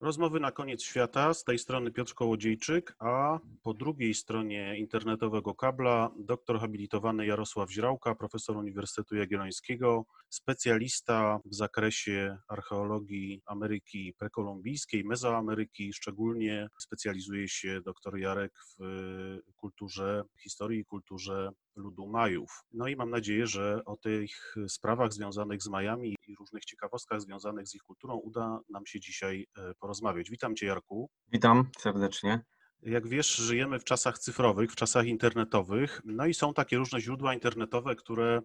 Rozmowy na koniec świata. Z tej strony Piotr Kołodziejczyk, a po drugiej stronie internetowego kabla doktor habilitowany Jarosław Źrałka, profesor Uniwersytetu Jagiellońskiego, specjalista w zakresie archeologii Ameryki prekolumbijskiej, Mezoameryki. Szczególnie specjalizuje się doktor Jarek w kulturze, historii i kulturze ludu Majów. No i mam nadzieję, że o tych sprawach związanych z Majami i różnych ciekawostkach związanych z ich kulturą uda nam się dzisiaj e, porozmawiać. Witam Cię, Jarku. Witam serdecznie. Jak wiesz, żyjemy w czasach cyfrowych, w czasach internetowych, no i są takie różne źródła internetowe, które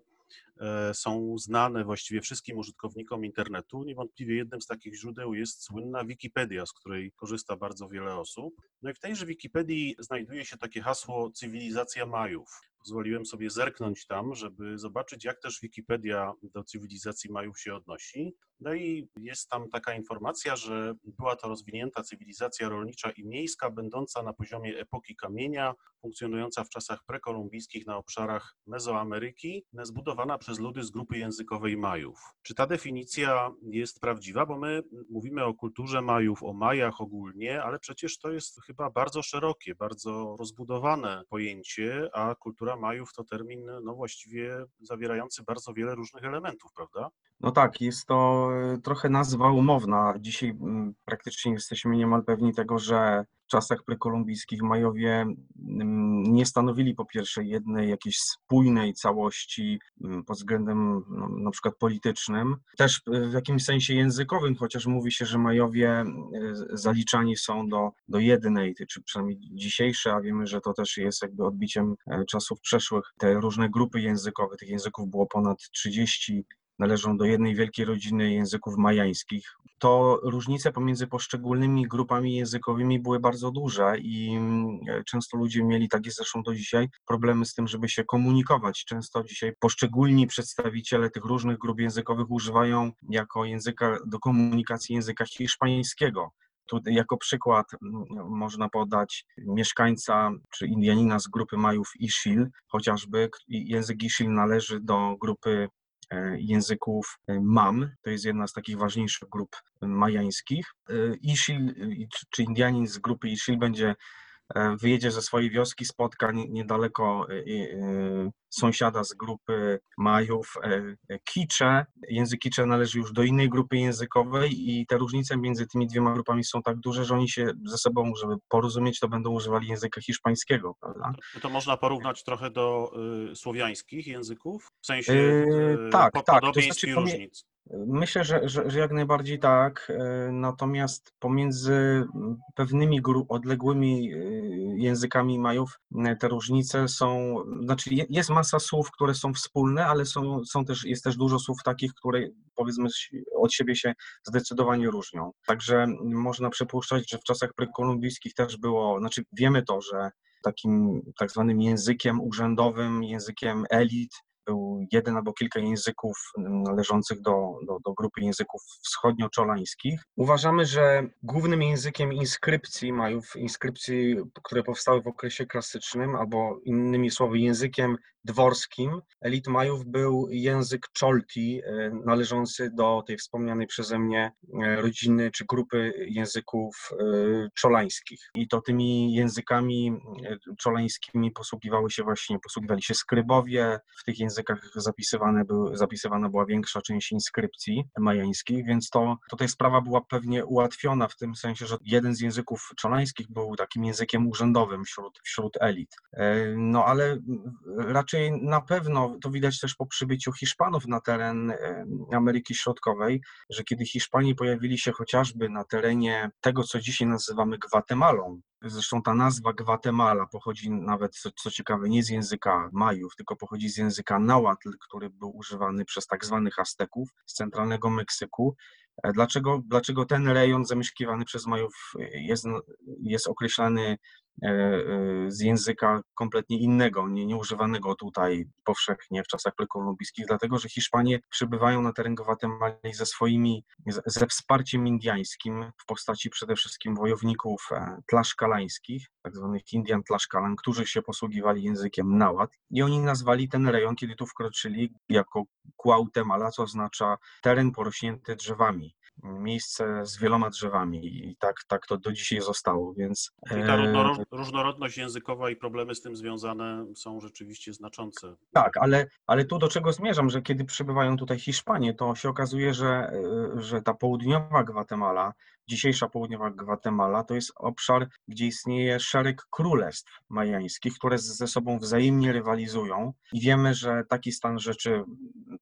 e, są znane właściwie wszystkim użytkownikom internetu. Niewątpliwie jednym z takich źródeł jest słynna Wikipedia, z której korzysta bardzo wiele osób. No i w tejże Wikipedii znajduje się takie hasło cywilizacja Majów pozwoliłem sobie zerknąć tam, żeby zobaczyć, jak też Wikipedia do cywilizacji Majów się odnosi. No i jest tam taka informacja, że była to rozwinięta cywilizacja rolnicza i miejska, będąca na poziomie epoki kamienia, funkcjonująca w czasach prekolumbijskich na obszarach Mezoameryki, zbudowana przez ludy z grupy językowej Majów. Czy ta definicja jest prawdziwa? Bo my mówimy o kulturze Majów, o Majach ogólnie, ale przecież to jest chyba bardzo szerokie, bardzo rozbudowane pojęcie, a kultura Majów to termin no właściwie zawierający bardzo wiele różnych elementów, prawda? No tak, jest to e, trochę nazwa umowna. Dzisiaj mm, praktycznie jesteśmy niemal pewni tego, że w czasach prekolumbijskich Majowie mm, nie stanowili po pierwsze jednej jakiejś spójnej całości mm, pod względem no, na przykład politycznym, też w jakimś sensie językowym, chociaż mówi się, że Majowie e, zaliczani są do, do jednej, czy przynajmniej dzisiejsze, a wiemy, że to też jest jakby odbiciem e, czasów przeszłych. Te różne grupy językowe, tych języków było ponad 30 należą do jednej wielkiej rodziny języków majańskich. To różnice pomiędzy poszczególnymi grupami językowymi były bardzo duże i mm, często ludzie mieli, tak jest zresztą do dzisiaj, problemy z tym, żeby się komunikować. Często dzisiaj poszczególni przedstawiciele tych różnych grup językowych używają jako języka do komunikacji języka hiszpańskiego. Tu jako przykład mm, można podać mieszkańca czy Indianina z grupy Majów Ishil, chociażby język Ishil należy do grupy języków e, Mam, to jest jedna z takich ważniejszych grup majańskich. E, Ishil, czy Indianin z grupy Ishil będzie E, wyjedzie ze swojej wioski, spotka niedaleko e, e, sąsiada z grupy Majów Kicze. Język Kicze należy już do innej grupy językowej i te różnice między tymi dwiema grupami są tak duże, że oni się ze sobą, żeby porozumieć, to będą używali języka hiszpańskiego, prawda? To można porównać trochę do y, słowiańskich języków? W sensie y, tak, tak, to znaczy, i różnic? Myślę, że, że, że, jak najbardziej tak. E, natomiast pomiędzy pewnymi odległymi e, językami Majów e, te różnice są, znaczy jest masa słów, które są wspólne, ale są, są też, jest też dużo słów takich, które powiedzmy od siebie się zdecydowanie różnią. Także można przypuszczać, że w czasach prekolumbijskich też było, znaczy wiemy to, że takim tak zwanym językiem urzędowym, językiem elit był jeden albo kilka języków należących do, do, do grupy języków wschodnio-czolańskich. Uważamy, że głównym językiem inskrypcji Majów, inskrypcji, które powstały w okresie klasycznym, albo innymi słowy językiem dworskim elit Majów był język Cholti, e, należący do tej wspomnianej przeze mnie e, rodziny czy grupy języków e, czolańskich. I to tymi językami czolańskimi posługiwały się właśnie, posługiwali się skrybowie. W tych językach zapisywane były, zapisywana była większa część inskrypcji majańskich, więc to tutaj sprawa była pewnie ułatwiona w tym sensie, że jeden z języków czolańskich był takim językiem urzędowym wśród, wśród elit. No ale raczej raczej na pewno, to widać też po przybyciu Hiszpanów na teren Ameryki Środkowej, że kiedy Hiszpanie pojawili się chociażby na terenie tego, co dzisiaj nazywamy Gwatemalą, Zresztą ta nazwa Gwatemala pochodzi nawet, co, co, ciekawe, nie z języka Majów, tylko pochodzi z języka Nahuatl, który był używany przez tak zwanych Azteków z centralnego Meksyku. E, dlaczego, dlaczego ten rejon zamieszkiwany przez Majów jest, jest określany E, e, z języka kompletnie innego, nie, nieużywanego tutaj powszechnie w czasach prekolumbijskich, dlatego że Hiszpanie przybywają na teren Gwatemali ze swoimi, ze wsparciem indiańskim w postaci przede wszystkim wojowników e, tlaszkalańskich, tak zwanych Indian Tlaszkalan, którzy się posługiwali językiem Nahuatl i oni nazwali ten rejon, kiedy tu wkroczyli, jako Guatemala, co oznacza teren porośnięty drzewami. Miejsce z wieloma drzewami i tak, tak to do dzisiaj zostało, więc... I ta różnorodność językowa i problemy z tym związane są rzeczywiście znaczące. Tak, ale, ale tu do czego zmierzam, że kiedy przybywają tutaj Hiszpanie, to się okazuje, że, że ta południowa Gwatemala dzisiejsza południowa Gwatemala to jest obszar, gdzie istnieje szereg królestw majańskich, które ze sobą wzajemnie rywalizują. I wiemy, że taki stan rzeczy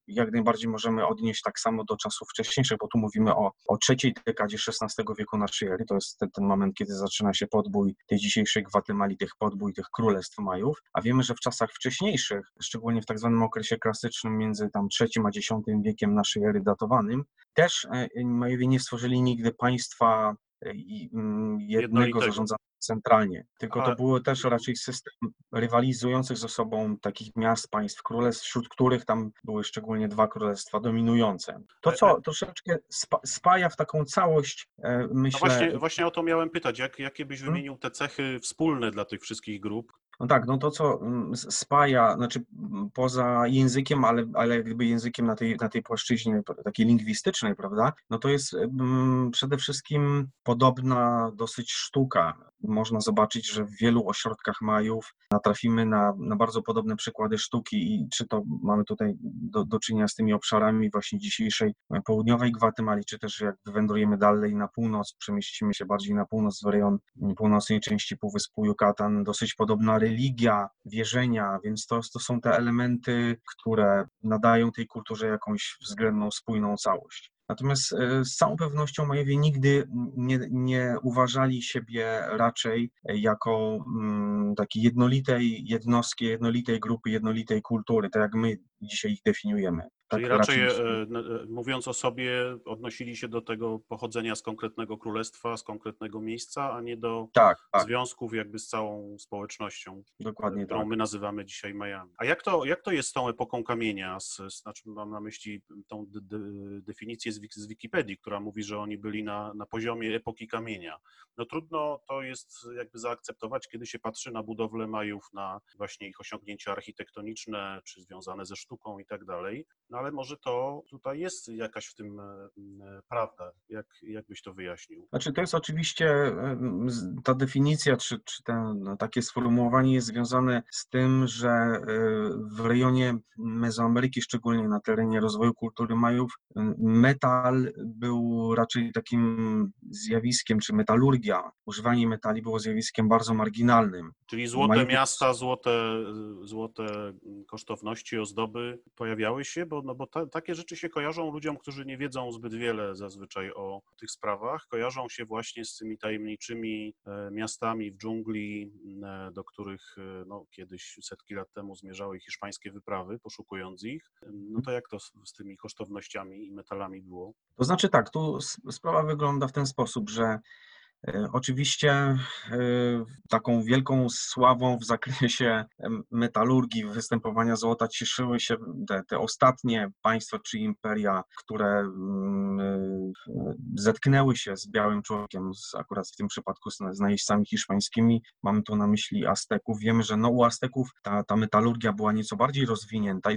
jak najbardziej możemy odnieść tak samo do czasów wcześniejszych, bo tu mówimy o, o trzeciej dekadzie XVI wieku naszej ery, to jest ten, ten moment, kiedy zaczyna się podbój tej dzisiejszej Gwatemali, tych podbój tych królestw Majów, a wiemy, że w czasach wcześniejszych, szczególnie w tak zwanym okresie klasycznym między tam trzecim a X wiekiem naszej ery datowanym, też e, Majowie nie stworzyli nigdy państwa e, mm, jednego zarządzanego centralnie, tylko to było też raczej system rywalizujących ze sobą takich miast, państw, królestw, wśród których tam były szczególnie dwa królestwa dominujące. To, co troszeczkę spaja w taką całość, e, myślę... No właśnie, właśnie o to miałem pytać, jak, jakie byś hmm? wymienił te cechy wspólne dla tych wszystkich grup? No tak, no to co mm, spaja, znaczy mm, poza językiem, ale, ale gdyby językiem na tej, na tej płaszczyźnie takiej lingwistycznej, prawda, no to jest mm, przede wszystkim podobna dosyć sztuka. Można zobaczyć, że w wielu ośrodkach Majów natrafimy na, na bardzo podobne przykłady sztuki i czy to mamy tutaj do, do czynienia z tymi obszarami właśnie dzisiejszej południowej Gwatemali, czy też jak wędrujemy dalej na północ, przemieścimy się bardziej na północ w rejon północnej części Półwyspu Yucatan, dosyć podobna religia, wierzenia, więc to, to są te elementy, które nadają tej kulturze jakąś względną, spójną całość. Natomiast e, z całą pewnością Majowie nigdy nie, nie uważali siebie raczej jako mm, takiej jednolitej jednostki, jednolitej grupy, jednolitej kultury, tak jak my dzisiaj ich definiujemy. Tak Czyli raczej, raczej e, e, mówiąc o sobie, odnosili się do tego pochodzenia z konkretnego królestwa, z konkretnego miejsca, a nie do tak, tak. związków jakby z całą społecznością, Dokładnie którą tak. my nazywamy dzisiaj Miami. A jak to, jak to jest z tą epoką kamienia? Z, znaczy mam na myśli tą de, de, definicję z, z Wikipedii, która mówi, że oni byli na, na poziomie epoki kamienia. No trudno to jest jakby zaakceptować, kiedy się patrzy na budowlę Majów, na właśnie ich osiągnięcia architektoniczne, czy związane ze sztuką i tak dalej. No ale może to tutaj jest jakaś w tym e, prawda. Jak, jak byś to wyjaśnił? Znaczy to jest oczywiście ta definicja, czy, czy ten, no, takie sformułowanie jest związane z tym, że e, w rejonie Mezoameryki, szczególnie na terenie rozwoju kultury Majów, metal był raczej takim zjawiskiem, czy metalurgia, używanie metali było zjawiskiem bardzo marginalnym. Czyli złote miasta, złote, złote kosztowności, ozdoby pojawiały się, bo no bo ta, takie rzeczy się kojarzą ludziom, którzy nie wiedzą zbyt wiele zazwyczaj o tych sprawach. Kojarzą się właśnie z tymi tajemniczymi e, miastami w dżungli, e, do których e, no, kiedyś setki lat temu zmierzały hiszpańskie wyprawy, poszukując ich. No to jak to z, z tymi kosztownościami i metalami było? To znaczy tak, tu sprawa wygląda w ten sposób, że oczywiście e, taką wielką sławą w zakresie metalurgii, występowania złota cieszyły się te, te ostatnie państwa czy imperia, które mm, e, zetknęły się z białym człowiekiem, z, akurat w tym przypadku z, z najeźdźcami hiszpańskimi. Mamy tu na myśli Azteków. Wiemy, że no, u Azteków ta, ta metalurgia była nieco bardziej rozwinięta,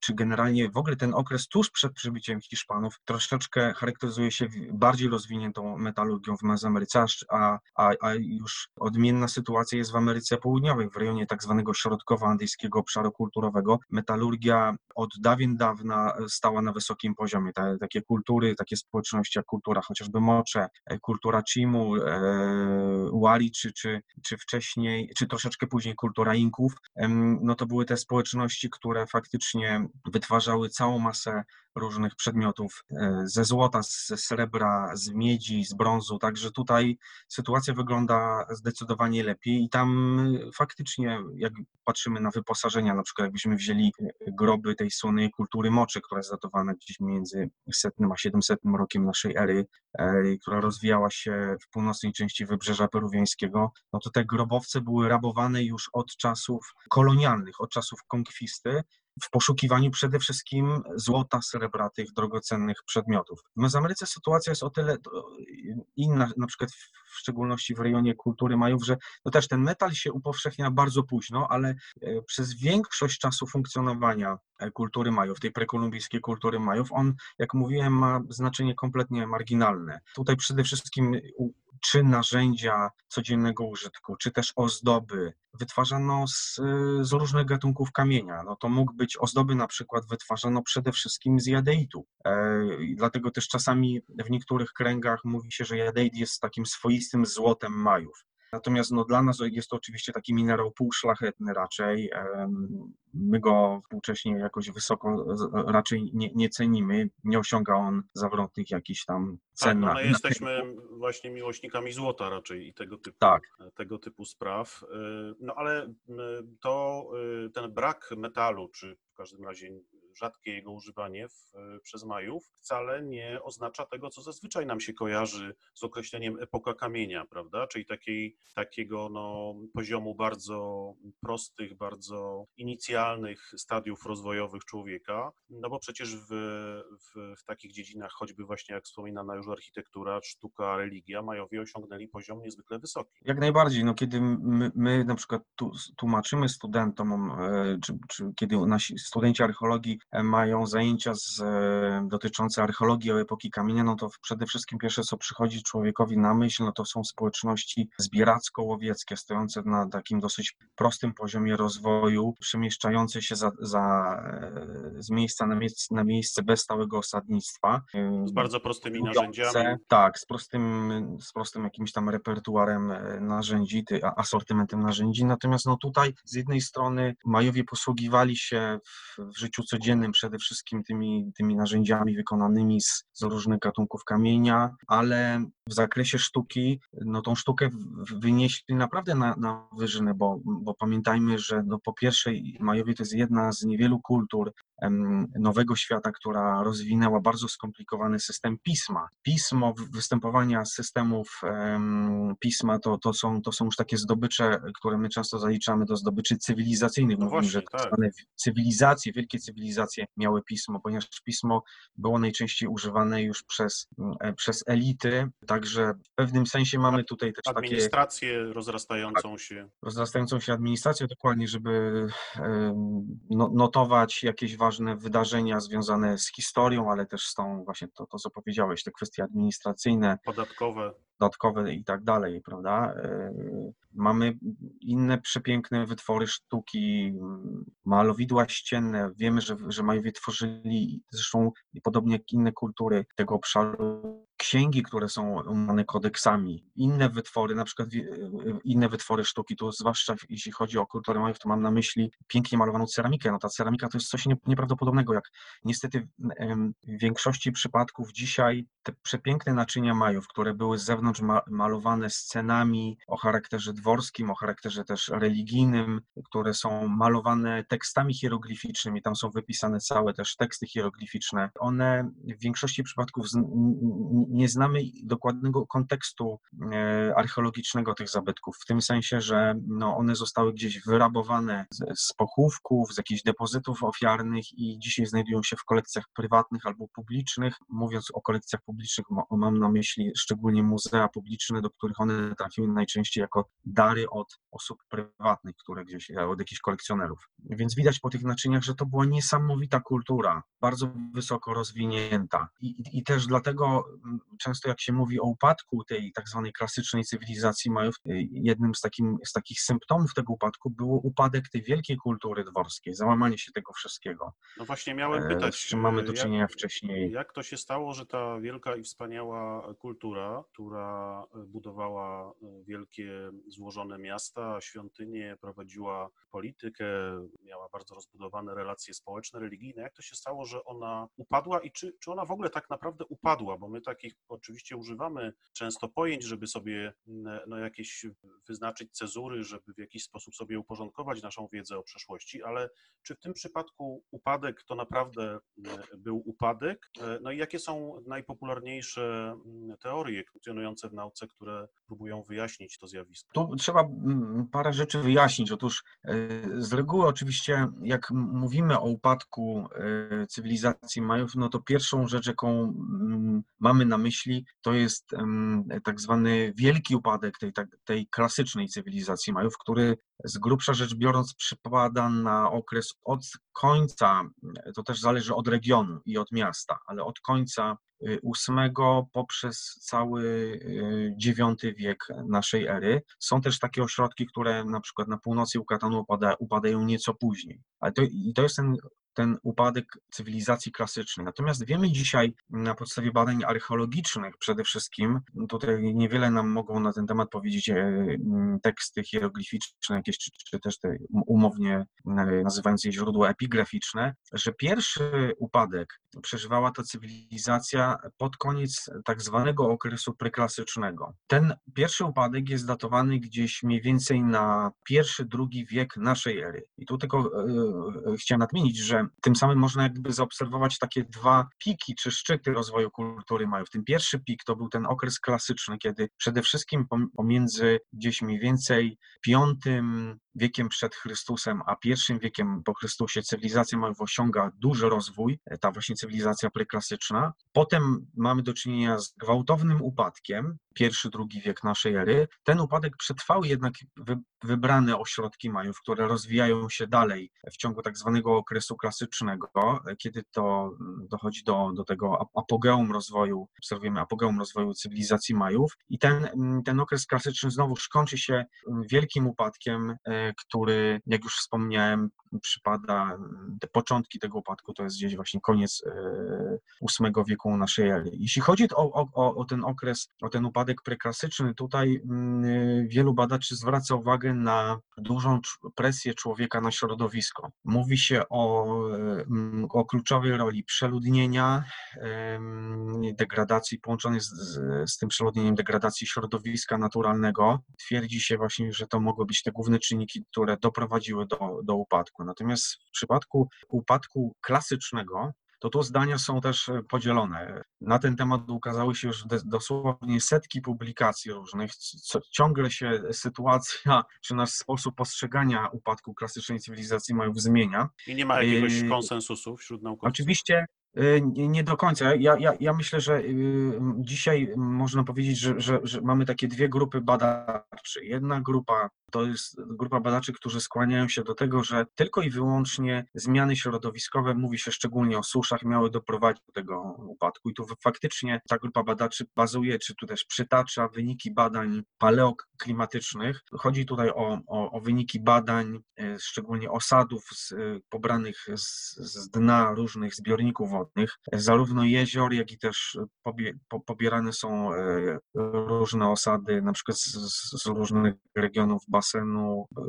czy generalnie w ogóle ten okres tuż przed przybyciem Hiszpanów troszeczkę charakteryzuje się bardziej rozwiniętą metalurgią w Mezoameryce, a, a, a już odmienna sytuacja jest w Ameryce Południowej, w rejonie tak zwanego środkowoandyjskiego obszaru kulturowego. Metalurgia od dawien dawna stała na wysokim poziomie. Te, takie kultury, takie społeczności jak kultura chociażby Mocze, e, kultura Chimu, e, Wali, czy, czy, czy wcześniej, czy troszeczkę później kultura Inków, no to były te społeczności, które faktycznie wytwarzały całą masę różnych przedmiotów e, ze złota, ze srebra, z miedzi, z brązu, także tutaj sytuacja wygląda zdecydowanie lepiej i tam faktycznie, jak patrzymy na wyposażenia, na przykład jakbyśmy wzięli groby tej słonej kultury moczy, która jest datowana gdzieś między setnym a 700 rokiem naszej ery, e, która rozwijała się w północnej części wybrzeża peruwiańskiego, no to te grobowce były rabowane już od czasów kolonialnych, od czasów konkwisty, w poszukiwaniu przede wszystkim złota, srebra, tych drogocennych przedmiotów. W Mezoameryce sytuacja jest o tyle inna, na przykład w szczególności w rejonie kultury Majów, że no też ten metal się upowszechnia bardzo późno, ale e, przez większość czasu funkcjonowania e, kultury Majów, tej prekolumbijskiej kultury Majów, on, jak mówiłem, ma znaczenie kompletnie marginalne. Tutaj przede wszystkim czy narzędzia codziennego użytku, czy też ozdoby wytwarzano z, z, różnych gatunków kamienia. No to mógł być ozdoby na przykład wytwarzano przede wszystkim z jadeitu. E, dlatego też czasami w niektórych kręgach mówi się, że jadeit jest takim swoistym złotem Majów. Natomiast no, dla nas jest to oczywiście taki minerał półszlachetny raczej. My go współcześnie jakoś wysoko raczej nie, nie cenimy. Nie osiąga on zawrotnych jakichś tam cen. Tak, no my jesteśmy właśnie miłośnikami złota raczej i tego typu, tak. tego typu spraw. Y, no ale y, to y, ten brak metalu, czy w każdym razie rzadkie jego używanie w, przez Majów wcale nie oznacza tego, co zazwyczaj nam się kojarzy z określeniem epoka kamienia, prawda? Czyli takiej, takiego no, poziomu bardzo prostych, bardzo inicjalnych stadiów rozwojowych człowieka, no bo przecież w, w, w takich dziedzinach, choćby właśnie jak wspominana już architektura, sztuka, religia, Majowie osiągnęli poziom niezwykle wysoki. Jak najbardziej, no kiedy my, my na przykład tu, tłumaczymy studentom, e, czy, czy kiedy nasi studenci archeologii mają zajęcia z, e, dotyczące archeologii o epoki kamienia, no to przede wszystkim pierwsze, co przychodzi człowiekowi na myśl, no to są społeczności zbieracko-łowieckie, stojące na takim dosyć prostym poziomie rozwoju, przemieszczające się za, za, e, z miejsca na, miejsce, na miejsce bez stałego osadnictwa. Z bardzo prostymi narzędziami. Tak, z prostym, z prostym jakimś tam repertuarem e, narzędzi, asortymentem narzędzi. Natomiast no tutaj z jednej strony Majowie posługiwali się w, w życiu codziennym przede wszystkim tymi, tymi narzędziami wykonanymi z, z różnych gatunków kamienia, ale w zakresie sztuki, no tą sztukę wynieśli naprawdę na, na wyżynę, bo, bo pamiętajmy, że no po pierwsze Majowie to jest jedna z niewielu kultur nowego świata, która rozwinęła bardzo skomplikowany system pisma. Pismo, występowania systemów pisma to, to, są, to są już takie zdobycze, które my często zaliczamy do zdobyczy cywilizacyjnych. No Mówimy, właśnie, że tak. cywilizacje, wielkie cywilizacje miały pismo, ponieważ pismo było najczęściej używane już przez, e, przez elity, także w pewnym sensie mamy tutaj też takie... Administrację rozrastającą tak, się. Rozrastającą się administrację, dokładnie, żeby no, notować jakieś ważne wydarzenia związane z historią, ale też z tą właśnie to, to co powiedziałeś, te kwestie administracyjne. Podatkowe. Podatkowe i tak dalej, prawda? E, mamy inne przepiękne wytwory sztuki, malowidła ścienne. Wiemy, że, że Majowie tworzyli, zresztą podobnie jak inne kultury tego obszaru, księgi, które są umane kodeksami, inne wytwory, na przykład inne wytwory sztuki, tu zwłaszcza jeśli chodzi o kulturę Majów, to mam na myśli pięknie malowaną ceramikę. No ta ceramika to jest coś nieprawdopodobnego, jak niestety w większości przypadków dzisiaj te przepiękne naczynia Majów, które były z zewnątrz malowane scenami o charakterze dworskim, o charakterze też religijnym, które są malowane tekstami hieroglificznymi, tam są wypisane całe też teksty hieroglificzne. One w większości przypadków nie znamy dokładnego kontekstu e, archeologicznego tych zabytków, w tym sensie, że no, one zostały gdzieś wyrabowane z, z pochówków, z jakichś depozytów ofiarnych i dzisiaj znajdują się w kolekcjach prywatnych albo publicznych. Mówiąc o kolekcjach publicznych, mam na myśli szczególnie muzea publiczne, do których one trafiły najczęściej jako dary od osób prywatnych, które gdzieś, e, od jakichś kolekcjonerów. Więc widać po tych naczyniach, że to była niesamowita kultura, bardzo wysoko rozwinięta. I, i też dlatego często jak się mówi o upadku tej tak zwanej klasycznej cywilizacji Majów, y, jednym z, takim, z takich symptomów tego upadku było upadek tej wielkiej kultury dworskiej, załamanie się tego wszystkiego. No właśnie miałem e, pytać, z czym mamy do czynienia jak, wcześniej. Jak to się stało, że ta wielka i wspaniała kultura, która budowała e, wielkie, złożone miasta, świątynie, prowadziła politykę, miała bardzo rozbudowane relacje społeczne, religijne, jak to się stało, że ona upadła i czy, czy ona w ogóle tak naprawdę upadła, bo my takich oczywiście używamy często pojęć, żeby sobie no, jakieś wyznaczyć cezury, żeby w jakiś sposób sobie uporządkować naszą wiedzę o przeszłości, ale czy w tym przypadku upadek to naprawdę był upadek? No i jakie są najpopularniejsze teorie funkcjonujące w nauce, które próbują wyjaśnić to zjawisko? Tu trzeba parę rzeczy wyjaśnić. Otóż z reguły oczywiście jak mówimy o upadku cywilizacji Majów, no to pierwszą rzecz, jaką mamy na myśli, to jest tak zwany wielki upadek tej, tak, tej klasycznej cywilizacji Majów, który z grubsza rzecz biorąc przypada na okres od końca, to też zależy od regionu i od miasta, ale od końca VIII poprzez cały IX wiek naszej ery. Są też takie ośrodki, które na przykład na północy Ukatanu upadają, upadają nieco później. Ale to, i to jest ten ten upadek cywilizacji klasycznej. Natomiast wiemy dzisiaj na podstawie badań archeologicznych przede wszystkim, tutaj niewiele nam mogą na ten temat powiedzieć e, teksty hieroglificzne jakieś, czy, czy też te umownie e, nazywając je źródła epigraficzne, że pierwszy upadek przeżywała ta cywilizacja pod koniec tak zwanego okresu preklasycznego. Ten pierwszy upadek jest datowany gdzieś mniej więcej na pierwszy, drugi wiek naszej ery. I tu tylko e, chciałem nadmienić, że tym samym można jakby zaobserwować takie dwa piki czy szczyty rozwoju kultury Majów. Ten pierwszy pik to był ten okres klasyczny, kiedy przede wszystkim pomiędzy gdzieś mniej więcej piątym wiekiem przed Chrystusem, a pierwszym wiekiem po Chrystusie cywilizacja Majów osiąga duży rozwój, ta właśnie cywilizacja preklasyczna. Potem mamy do czynienia z gwałtownym upadkiem, pierwszy, drugi wiek naszej ery. Ten upadek przetrwał jednak wybrane ośrodki Majów, które rozwijają się dalej w ciągu tak zwanego okresu klasycznego, kiedy to dochodzi do, do tego apogeum rozwoju, obserwujemy apogeum rozwoju cywilizacji Majów i ten, ten okres klasyczny znowu kończy się wielkim upadkiem, e, który, jak już wspomniałem, przypada, te początki tego upadku to jest gdzieś właśnie koniec VIII e, wieku naszej ery. Jeśli chodzi o, o, o ten okres, o ten upadek preklasyczny, tutaj mm, wielu badaczy zwraca uwagę na dużą presję człowieka na środowisko. Mówi się o, mm, o kluczowej roli przeludnienia, degradacji połączonej z, z, z tym przeludnieniem degradacji środowiska naturalnego. Twierdzi się właśnie, że to mogły być te główne czynniki, które doprowadziły do, do upadku. Natomiast w przypadku upadku klasycznego, to tu zdania są też e, podzielone. Na ten temat ukazały się już dosłownie setki publikacji różnych. Ciągle się sytuacja, czy nasz sposób postrzegania upadku klasycznej cywilizacji mają zmienia. I nie ma jakiegoś e, konsensusu wśród naukowców? Oczywiście Y, nie do końca. Ja, ja, ja myślę, że dzisiaj można powiedzieć, że, że, że mamy takie dwie grupy badaczy. Jedna grupa to jest grupa badaczy, którzy skłaniają się do tego, że tylko i wyłącznie zmiany środowiskowe, mówi się szczególnie o suszach, miały doprowadzić do tego upadku. I tu faktycznie ta grupa badaczy bazuje, czy tu też przytacza wyniki badań paleoklimatycznych. Chodzi tutaj o, o, o wyniki badań, y, szczególnie osadów z, pobranych z, z dna różnych zbiorników wodnych zarówno jezior, jak i też pobierane są e, różne osady, na przykład z, z różnych regionów basenu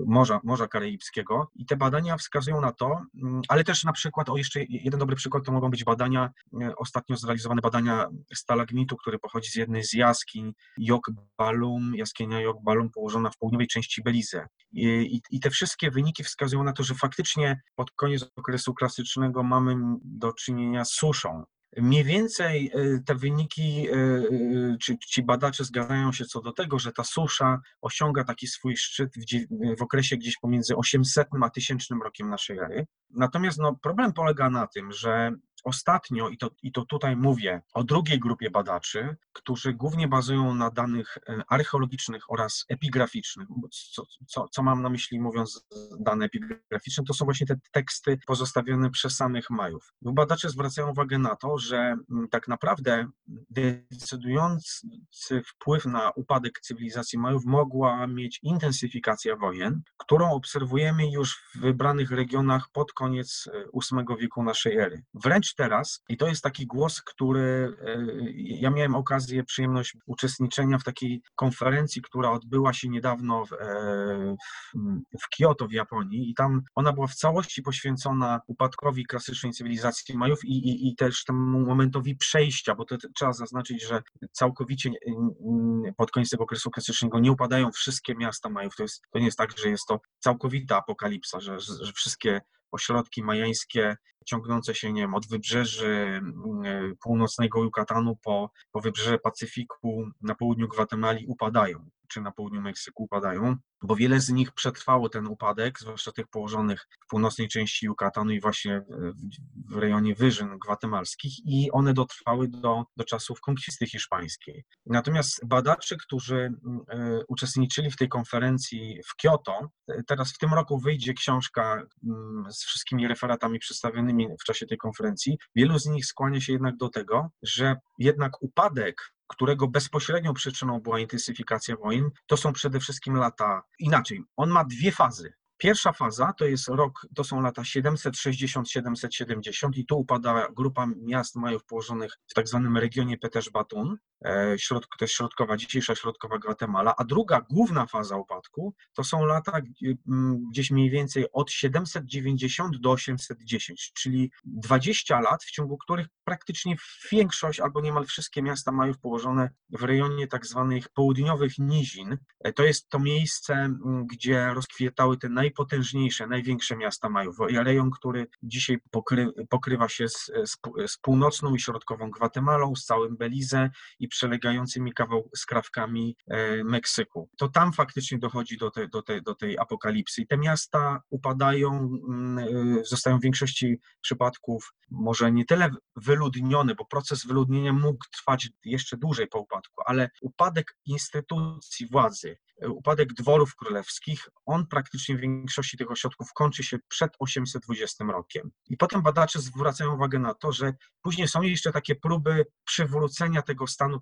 Morza, Morza Karaibskiego. I te badania wskazują na to, mm, ale też na przykład, o jeszcze jeden dobry przykład, to mogą być badania, e, ostatnio zrealizowane badania stalagmitu, który pochodzi z jednej z jaskiń Jok Balum, jaskinia Jok Balum położona w południowej części Belize. I, I te wszystkie wyniki wskazują na to, że faktycznie pod koniec okresu klasycznego mamy do czynienia z suszą. Mniej więcej e, te wyniki, e, e, czy ci badacze zgadzają się co do tego, że ta susza osiąga taki swój szczyt w, w okresie gdzieś pomiędzy 800 a 1000 rokiem naszej ery. Natomiast no, problem polega na tym, że ostatnio, i to, i to tutaj mówię o drugiej grupie badaczy, którzy głównie bazują na danych e, archeologicznych oraz epigraficznych. Co, co, co mam na myśli mówiąc dane epigraficzne, to są właśnie te teksty pozostawione przez samych Majów. Badacze zwracają uwagę na to, że mm, tak naprawdę decydujący wpływ na upadek cywilizacji Majów mogła mieć intensyfikacja wojen, którą obserwujemy już w wybranych regionach pod koniec VIII e, wieku naszej ery. Wręcz teraz i to jest taki głos, który ja miałem okazję, przyjemność uczestniczenia w takiej konferencji, która odbyła się niedawno w, w Kyoto w Japonii i tam ona była w całości poświęcona upadkowi klasycznej cywilizacji Majów i, i, i też temu momentowi przejścia, bo to trzeba zaznaczyć, że całkowicie pod koniec tego okresu klasycznego nie upadają wszystkie miasta Majów. To, jest, to nie jest tak, że jest to całkowita apokalipsa, że, że wszystkie ośrodki majańskie ciągnące się nie wiem, od wybrzeży północnego Yucatanu po, po wybrzeże Pacyfiku na południu Gwatemali upadają czy na południu Meksyku upadają, bo wiele z nich przetrwało ten upadek, zwłaszcza tych położonych w północnej części Yucatanu i właśnie w, w rejonie wyżyn gwatemalskich i one dotrwały do, do czasów konkwisty hiszpańskiej. Natomiast badacze, którzy y, uczestniczyli w tej konferencji w Kyoto, teraz w tym roku wyjdzie książka y, z wszystkimi referatami przedstawionymi w czasie tej konferencji, wielu z nich skłania się jednak do tego, że jednak upadek którego bezpośrednią przyczyną była intensyfikacja wojen, to są przede wszystkim lata inaczej. On ma dwie fazy. Pierwsza faza to jest rok, to są lata 760-770 i tu upada grupa miast majów położonych w tak zwanym regionie Petersbatun, e, środk, to jest środkowa, dzisiejsza środkowa Gwatemala, a druga główna faza upadku to są lata gdzieś mniej więcej od 790 do 810, czyli 20 lat, w ciągu których praktycznie większość albo niemal wszystkie miasta majów położone w rejonie tak zwanych południowych nizin. E, to jest to miejsce, gdzie rozkwietały te naj najpotężniejsze, największe miasta Majów. Rejon, który dzisiaj pokry, pokrywa się z, z, z, północną i środkową Gwatemalą, z całym Belize i przelegającymi kawał skrawkami e, Meksyku. To tam faktycznie dochodzi do, te, do, te, do tej apokalipsy. I te miasta upadają, mm, e, zostają w większości przypadków może nie tyle wyludnione, bo proces wyludnienia mógł trwać jeszcze dłużej po upadku, ale upadek instytucji władzy, upadek dworów królewskich, on praktycznie w większości tych ośrodków kończy się przed 820 rokiem. I potem badacze zwracają uwagę na to, że później są jeszcze takie próby przywrócenia tego stanu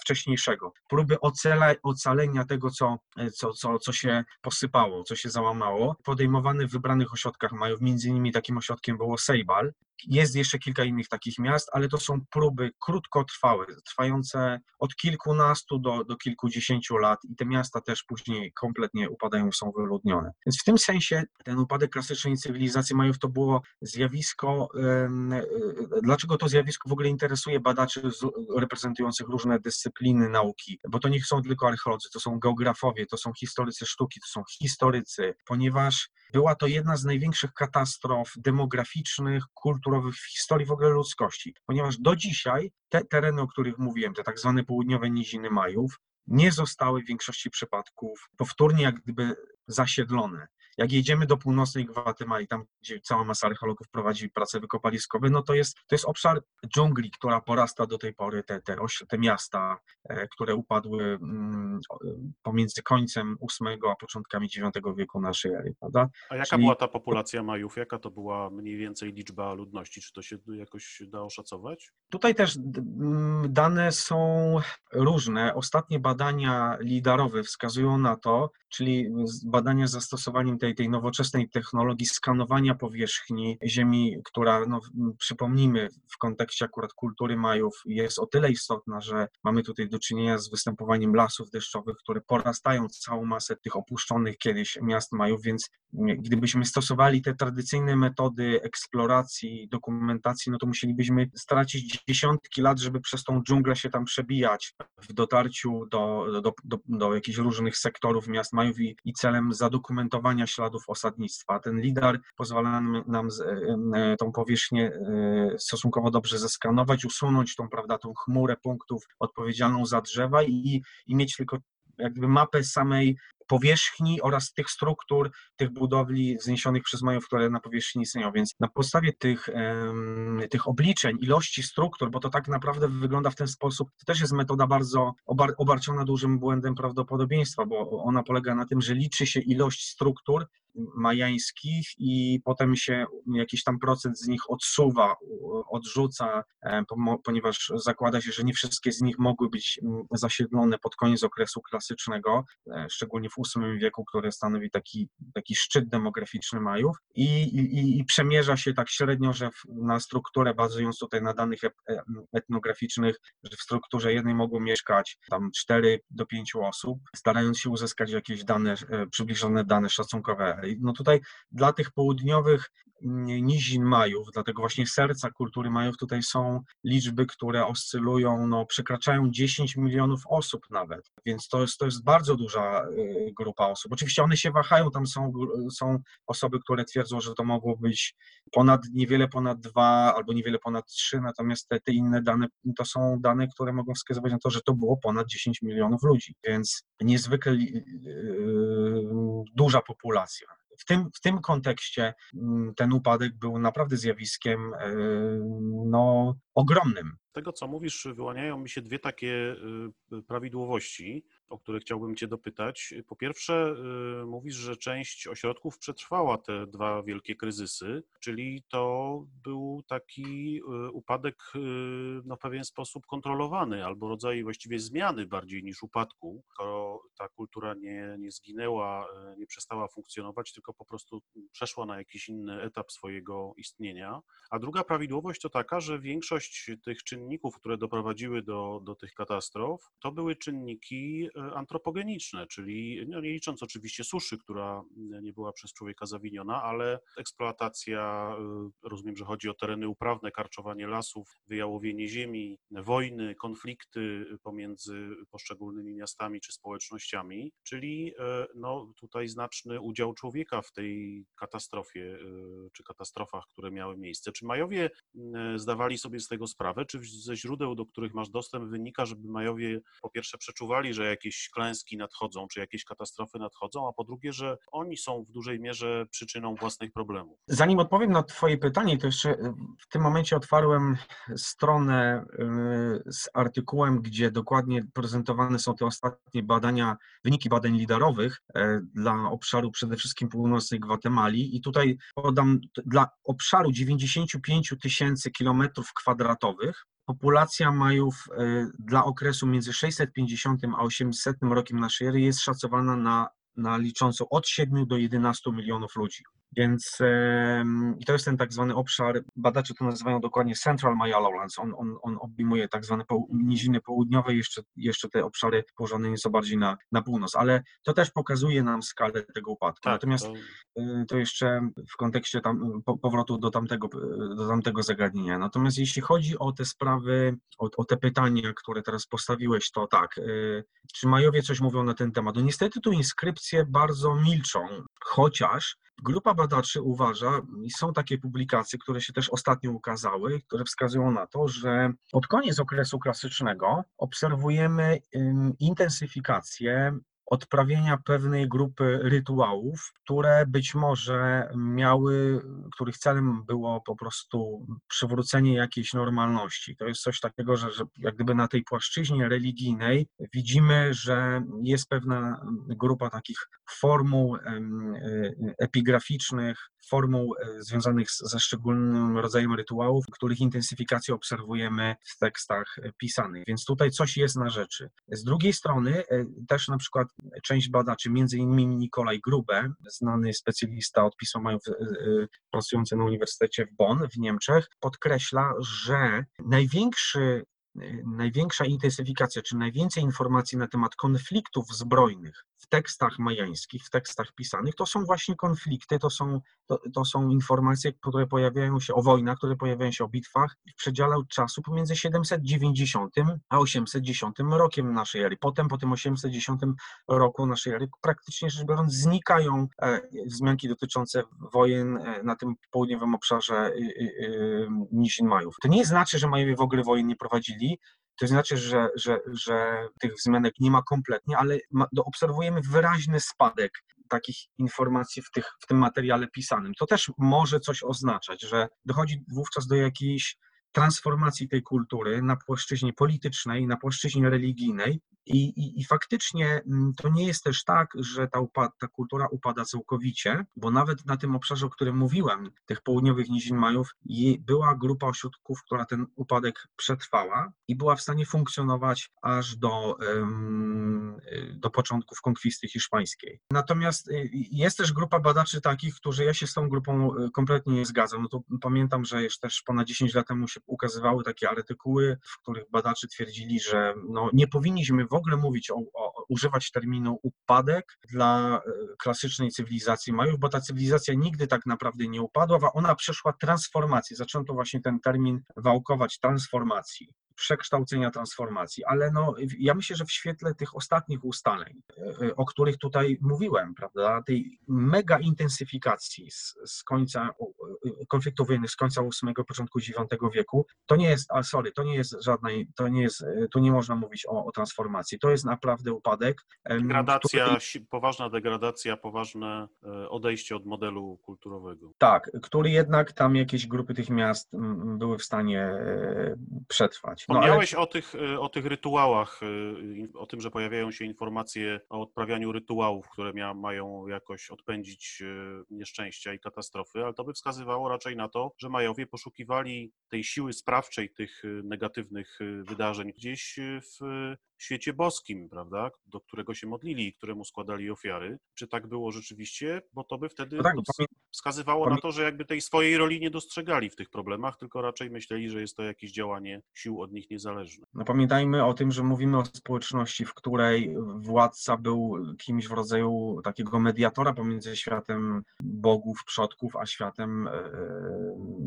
wcześniejszego, próby ocala, ocalenia tego, co, co, co, co się posypało, co się załamało, podejmowane w wybranych ośrodkach mają, między innymi takim ośrodkiem było Sejbal, jest jeszcze kilka innych takich miast, ale to są próby krótkotrwałe, trwające od kilkunastu do, do kilkudziesięciu lat i te miasta też później kompletnie upadają, są wyludnione. Więc w tym sensie ten upadek klasycznej cywilizacji Majów to było zjawisko, dlaczego to zjawisko w ogóle interesuje badaczy reprezentujących różne dyscypliny nauki, bo to nie są tylko archeolodzy, to są geografowie, to są historycy sztuki, to są historycy, ponieważ była to jedna z największych katastrof demograficznych, kulturowych w historii w ogóle ludzkości, ponieważ do dzisiaj te tereny, o których mówiłem, te tak zwane południowe niziny Majów, nie zostały w większości przypadków powtórnie jak gdyby zasiedlone. Jak jedziemy do północnej Gwatemali, tam gdzie cała masa archeologów prowadzi prace wykopaliskowe, no to jest, to jest obszar dżungli, która porasta do tej pory te, te, te miasta, e, które upadły mm, pomiędzy końcem VIII a początkami IX wieku naszej ery, prawda? A jaka Czyli... była ta populacja Majów? Jaka to była mniej więcej liczba ludności? Czy to się jakoś da oszacować? Tutaj też dane są różne. Ostatnie badania lidarowe wskazują na to, czyli badania z zastosowaniem tej, tej nowoczesnej technologii skanowania powierzchni Ziemi, która, no, przypomnijmy, w kontekście akurat kultury Majów jest o tyle istotna, że mamy tutaj do czynienia z występowaniem lasów deszczowych, które porastają całą masę tych opuszczonych kiedyś miast Majów, więc gdybyśmy stosowali te tradycyjne metody eksploracji, dokumentacji, no to musielibyśmy stracić dziesiątki lat, żeby przez tą dżunglę się tam przebijać w dotarciu do, do, do, do jakichś różnych sektorów miast Majów i, celem zadokumentowania śladów osadnictwa. Ten lidar pozwala nam, nam e, tą powierzchnię e, stosunkowo dobrze zeskanować, usunąć tą, prawda, tą chmurę punktów odpowiedzialną za drzewa i, i mieć tylko jakby mapę samej powierzchni oraz tych struktur, tych budowli wzniesionych przez Majów, które na powierzchni istnieją. Więc na podstawie tych, tych obliczeń, ilości struktur, bo to tak naprawdę wygląda w ten sposób, to też jest metoda bardzo obar obarczona dużym błędem prawdopodobieństwa, bo ona polega na tym, że liczy się ilość struktur majańskich i potem się jakiś tam procent z nich odsuwa, odrzuca, e, ponieważ zakłada się, że nie wszystkie z nich mogły być zasiedlone pod koniec okresu klasycznego, e, szczególnie w VIII wieku, który stanowi taki, taki szczyt demograficzny Majów i, i, i przemierza się tak średnio, że na strukturę, bazując tutaj na danych etnograficznych, że w strukturze jednej mogło mieszkać tam 4 do 5 osób, starając się uzyskać jakieś dane, e, przybliżone dane szacunkowe. No tutaj dla tych południowych nizin Majów, dlatego właśnie serca kultury Majów tutaj są liczby, które oscylują, no przekraczają 10 milionów osób nawet, więc to jest, to jest bardzo duża y, grupa osób. Oczywiście one się wahają, tam są, są osoby, które twierdzą, że to mogło być ponad, niewiele ponad dwa albo niewiele ponad trzy, natomiast te, te inne dane to są dane, które mogą wskazywać na to, że to było ponad 10 milionów ludzi, więc niezwykle yy, duża populacja w tym, w tym kontekście mm, ten upadek był naprawdę zjawiskiem no, ogromnym. Z tego, co mówisz, wyłaniają mi się dwie takie y, prawidłowości o które chciałbym Cię dopytać. Po pierwsze, y, mówisz, że część ośrodków przetrwała te dwa wielkie kryzysy, czyli to był taki y, upadek y, no, w pewien sposób kontrolowany, albo rodzaj właściwie zmiany bardziej niż upadku. Skoro ta kultura nie, nie zginęła, nie przestała funkcjonować, tylko po prostu przeszła na jakiś inny etap swojego istnienia. A druga prawidłowość to taka, że większość tych czynników, które doprowadziły do, do tych katastrof, to były czynniki antropogeniczne, czyli no nie licząc oczywiście suszy, która nie była przez człowieka zawiniona, ale eksploatacja, y, rozumiem, że chodzi o tereny uprawne, karczowanie lasów, wyjałowienie ziemi, wojny, konflikty pomiędzy poszczególnymi miastami czy społecznościami, czyli y, no, tutaj znaczny udział człowieka w tej katastrofie czy katastrofach, które miały miejsce. Czy Majowie zdawali sobie z tego sprawę, czy ze źródeł, do których masz dostęp, wynika, żeby Majowie po pierwsze przeczuwali, że jakieś klęski nadchodzą, czy jakieś katastrofy nadchodzą, a po drugie, że oni są w dużej mierze przyczyną własnych problemów. Zanim odpowiem na Twoje pytanie, to jeszcze w tym momencie otwarłem stronę y, z artykułem, gdzie dokładnie prezentowane są te ostatnie badania, wyniki badań liderowych e, dla obszaru przede wszystkim północnej Gwatemali i tutaj podam dla obszaru 95 tysięcy kilometrów kwadratowych Populacja Majów y, dla okresu między 650 a 800 rokiem naszej ery jest szacowana na, na licząco od 7 do 11 milionów ludzi. Więc i to jest ten tak zwany obszar, badacze to nazywają dokładnie Central Maya Lowlands. On, on, on obejmuje tak zwane niziny południowe, jeszcze, jeszcze te obszary położone nieco bardziej na, na północ, ale to też pokazuje nam skalę tego upadku. Tak, Natomiast to... Y, to... jeszcze w kontekście tam, powrotu do tamtego, do tamtego zagadnienia. Natomiast jeśli chodzi o te sprawy, o, o te pytania, które teraz postawiłeś, to tak, y, czy Majowie coś mówią na ten temat? No niestety tu inskrypcje bardzo milczą, chociaż Grupa badaczy uważa, i są takie publikacje, które się też ostatnio ukazały, które wskazują na to, że pod koniec okresu klasycznego obserwujemy intensyfikację odprawienia pewnej grupy rytuałów, które być może miały, których celem było po prostu przywrócenie jakiejś normalności. To jest coś takiego, że, że jak gdyby na tej płaszczyźnie religijnej widzimy, że jest pewna grupa takich formuł e, epigraficznych, formuł e, związanych ze szczególnym rodzajem rytuałów, których intensyfikację obserwujemy w tekstach pisanych. Więc tutaj coś jest na rzeczy. Z drugiej strony e, też na przykład część badaczy, między innymi Nikolaj Grube, znany specjalista od pisomajów e, pracujący na Uniwersytecie w Bonn w Niemczech, podkreśla, że największy największa intensyfikacja, czy najwięcej informacji na temat konfliktów zbrojnych w tekstach majańskich, w tekstach pisanych, to są właśnie konflikty, to są, to, to, są informacje, które pojawiają się o wojnach, które pojawiają się o bitwach w przedziale czasu pomiędzy 790 a 810 rokiem naszej ery. Potem po tym 810 roku naszej ery praktycznie rzecz biorąc znikają e, wzmianki dotyczące wojen e, na tym południowym obszarze e, Nisin Majów. To nie znaczy, że Majowie w ogóle wojen nie prowadzili, to znaczy, że, że, że tych wzmianek nie ma kompletnie, ale ma, obserwujemy wyraźny spadek takich informacji w, tych, w tym materiale pisanym. To też może coś oznaczać, że dochodzi wówczas do jakiejś transformacji tej kultury na płaszczyźnie politycznej, na płaszczyźnie religijnej I, i, I faktycznie mm, to nie jest też tak, że ta, ta kultura upada całkowicie, bo nawet na tym obszarze, o którym mówiłem, tych południowych nizin Majów, była grupa ośrodków, która ten upadek przetrwała i była w stanie funkcjonować aż do, do początków konkwisty hiszpańskiej. Natomiast y, jest też grupa badaczy takich, którzy ja się z tą grupą y, kompletnie nie zgadzam. No to pamiętam, że jeszcze też ponad 10 lat temu się ukazywały takie artykuły, w których badacze twierdzili, że no, nie powinniśmy w ogóle mówić o, o używać terminu upadek dla e, klasycznej cywilizacji Majów, bo ta cywilizacja nigdy tak naprawdę nie upadła, a ona przeszła transformację. Zaczęto właśnie ten termin wałkować transformacji przekształcenia transformacji, ale no, ja myślę, że w świetle tych ostatnich ustaleń, e, o których tutaj mówiłem, prawda, tej mega intensyfikacji z, z końca e, konfliktu wojennych, z końca VIII, początku IX wieku, to nie jest, a sorry, to nie jest żadnej, to nie jest, e, tu nie można mówić o, o transformacji, to jest naprawdę upadek. Degradacja, który- poważna degradacja, poważne e, odejście od modelu kulturowego. Tak, który jednak tam jakieś grupy tych miast były w stanie e, przetrwać. No, ale Wspomniałeś o, tych, e, o tych rytuałach, in- o tym, że pojawiają się informacje o odprawianiu rytuałów, które mia, mają jakoś odpędzić e, nieszczęścia i katastrofy, ale to by wskazywało raczej na to, że Majowie poszukiwali tej siły sprawczej tych negatywnych wydarzeń gdzieś w świecie boskim, prawda, do którego się modlili i któremu składali ofiary. Czy tak było rzeczywiście? Bo to by wtedy no tak, wskazywało na to, że jakby tej swojej roli nie dostrzegali w tych problemach, tylko raczej myśleli, że jest to jakieś działanie sił od nich niezależne. No pamiętajmy o tym, że mówimy o społeczności, w której władca był kimś w rodzaju takiego mediatora pomiędzy światem bogów, przodków, a światem e,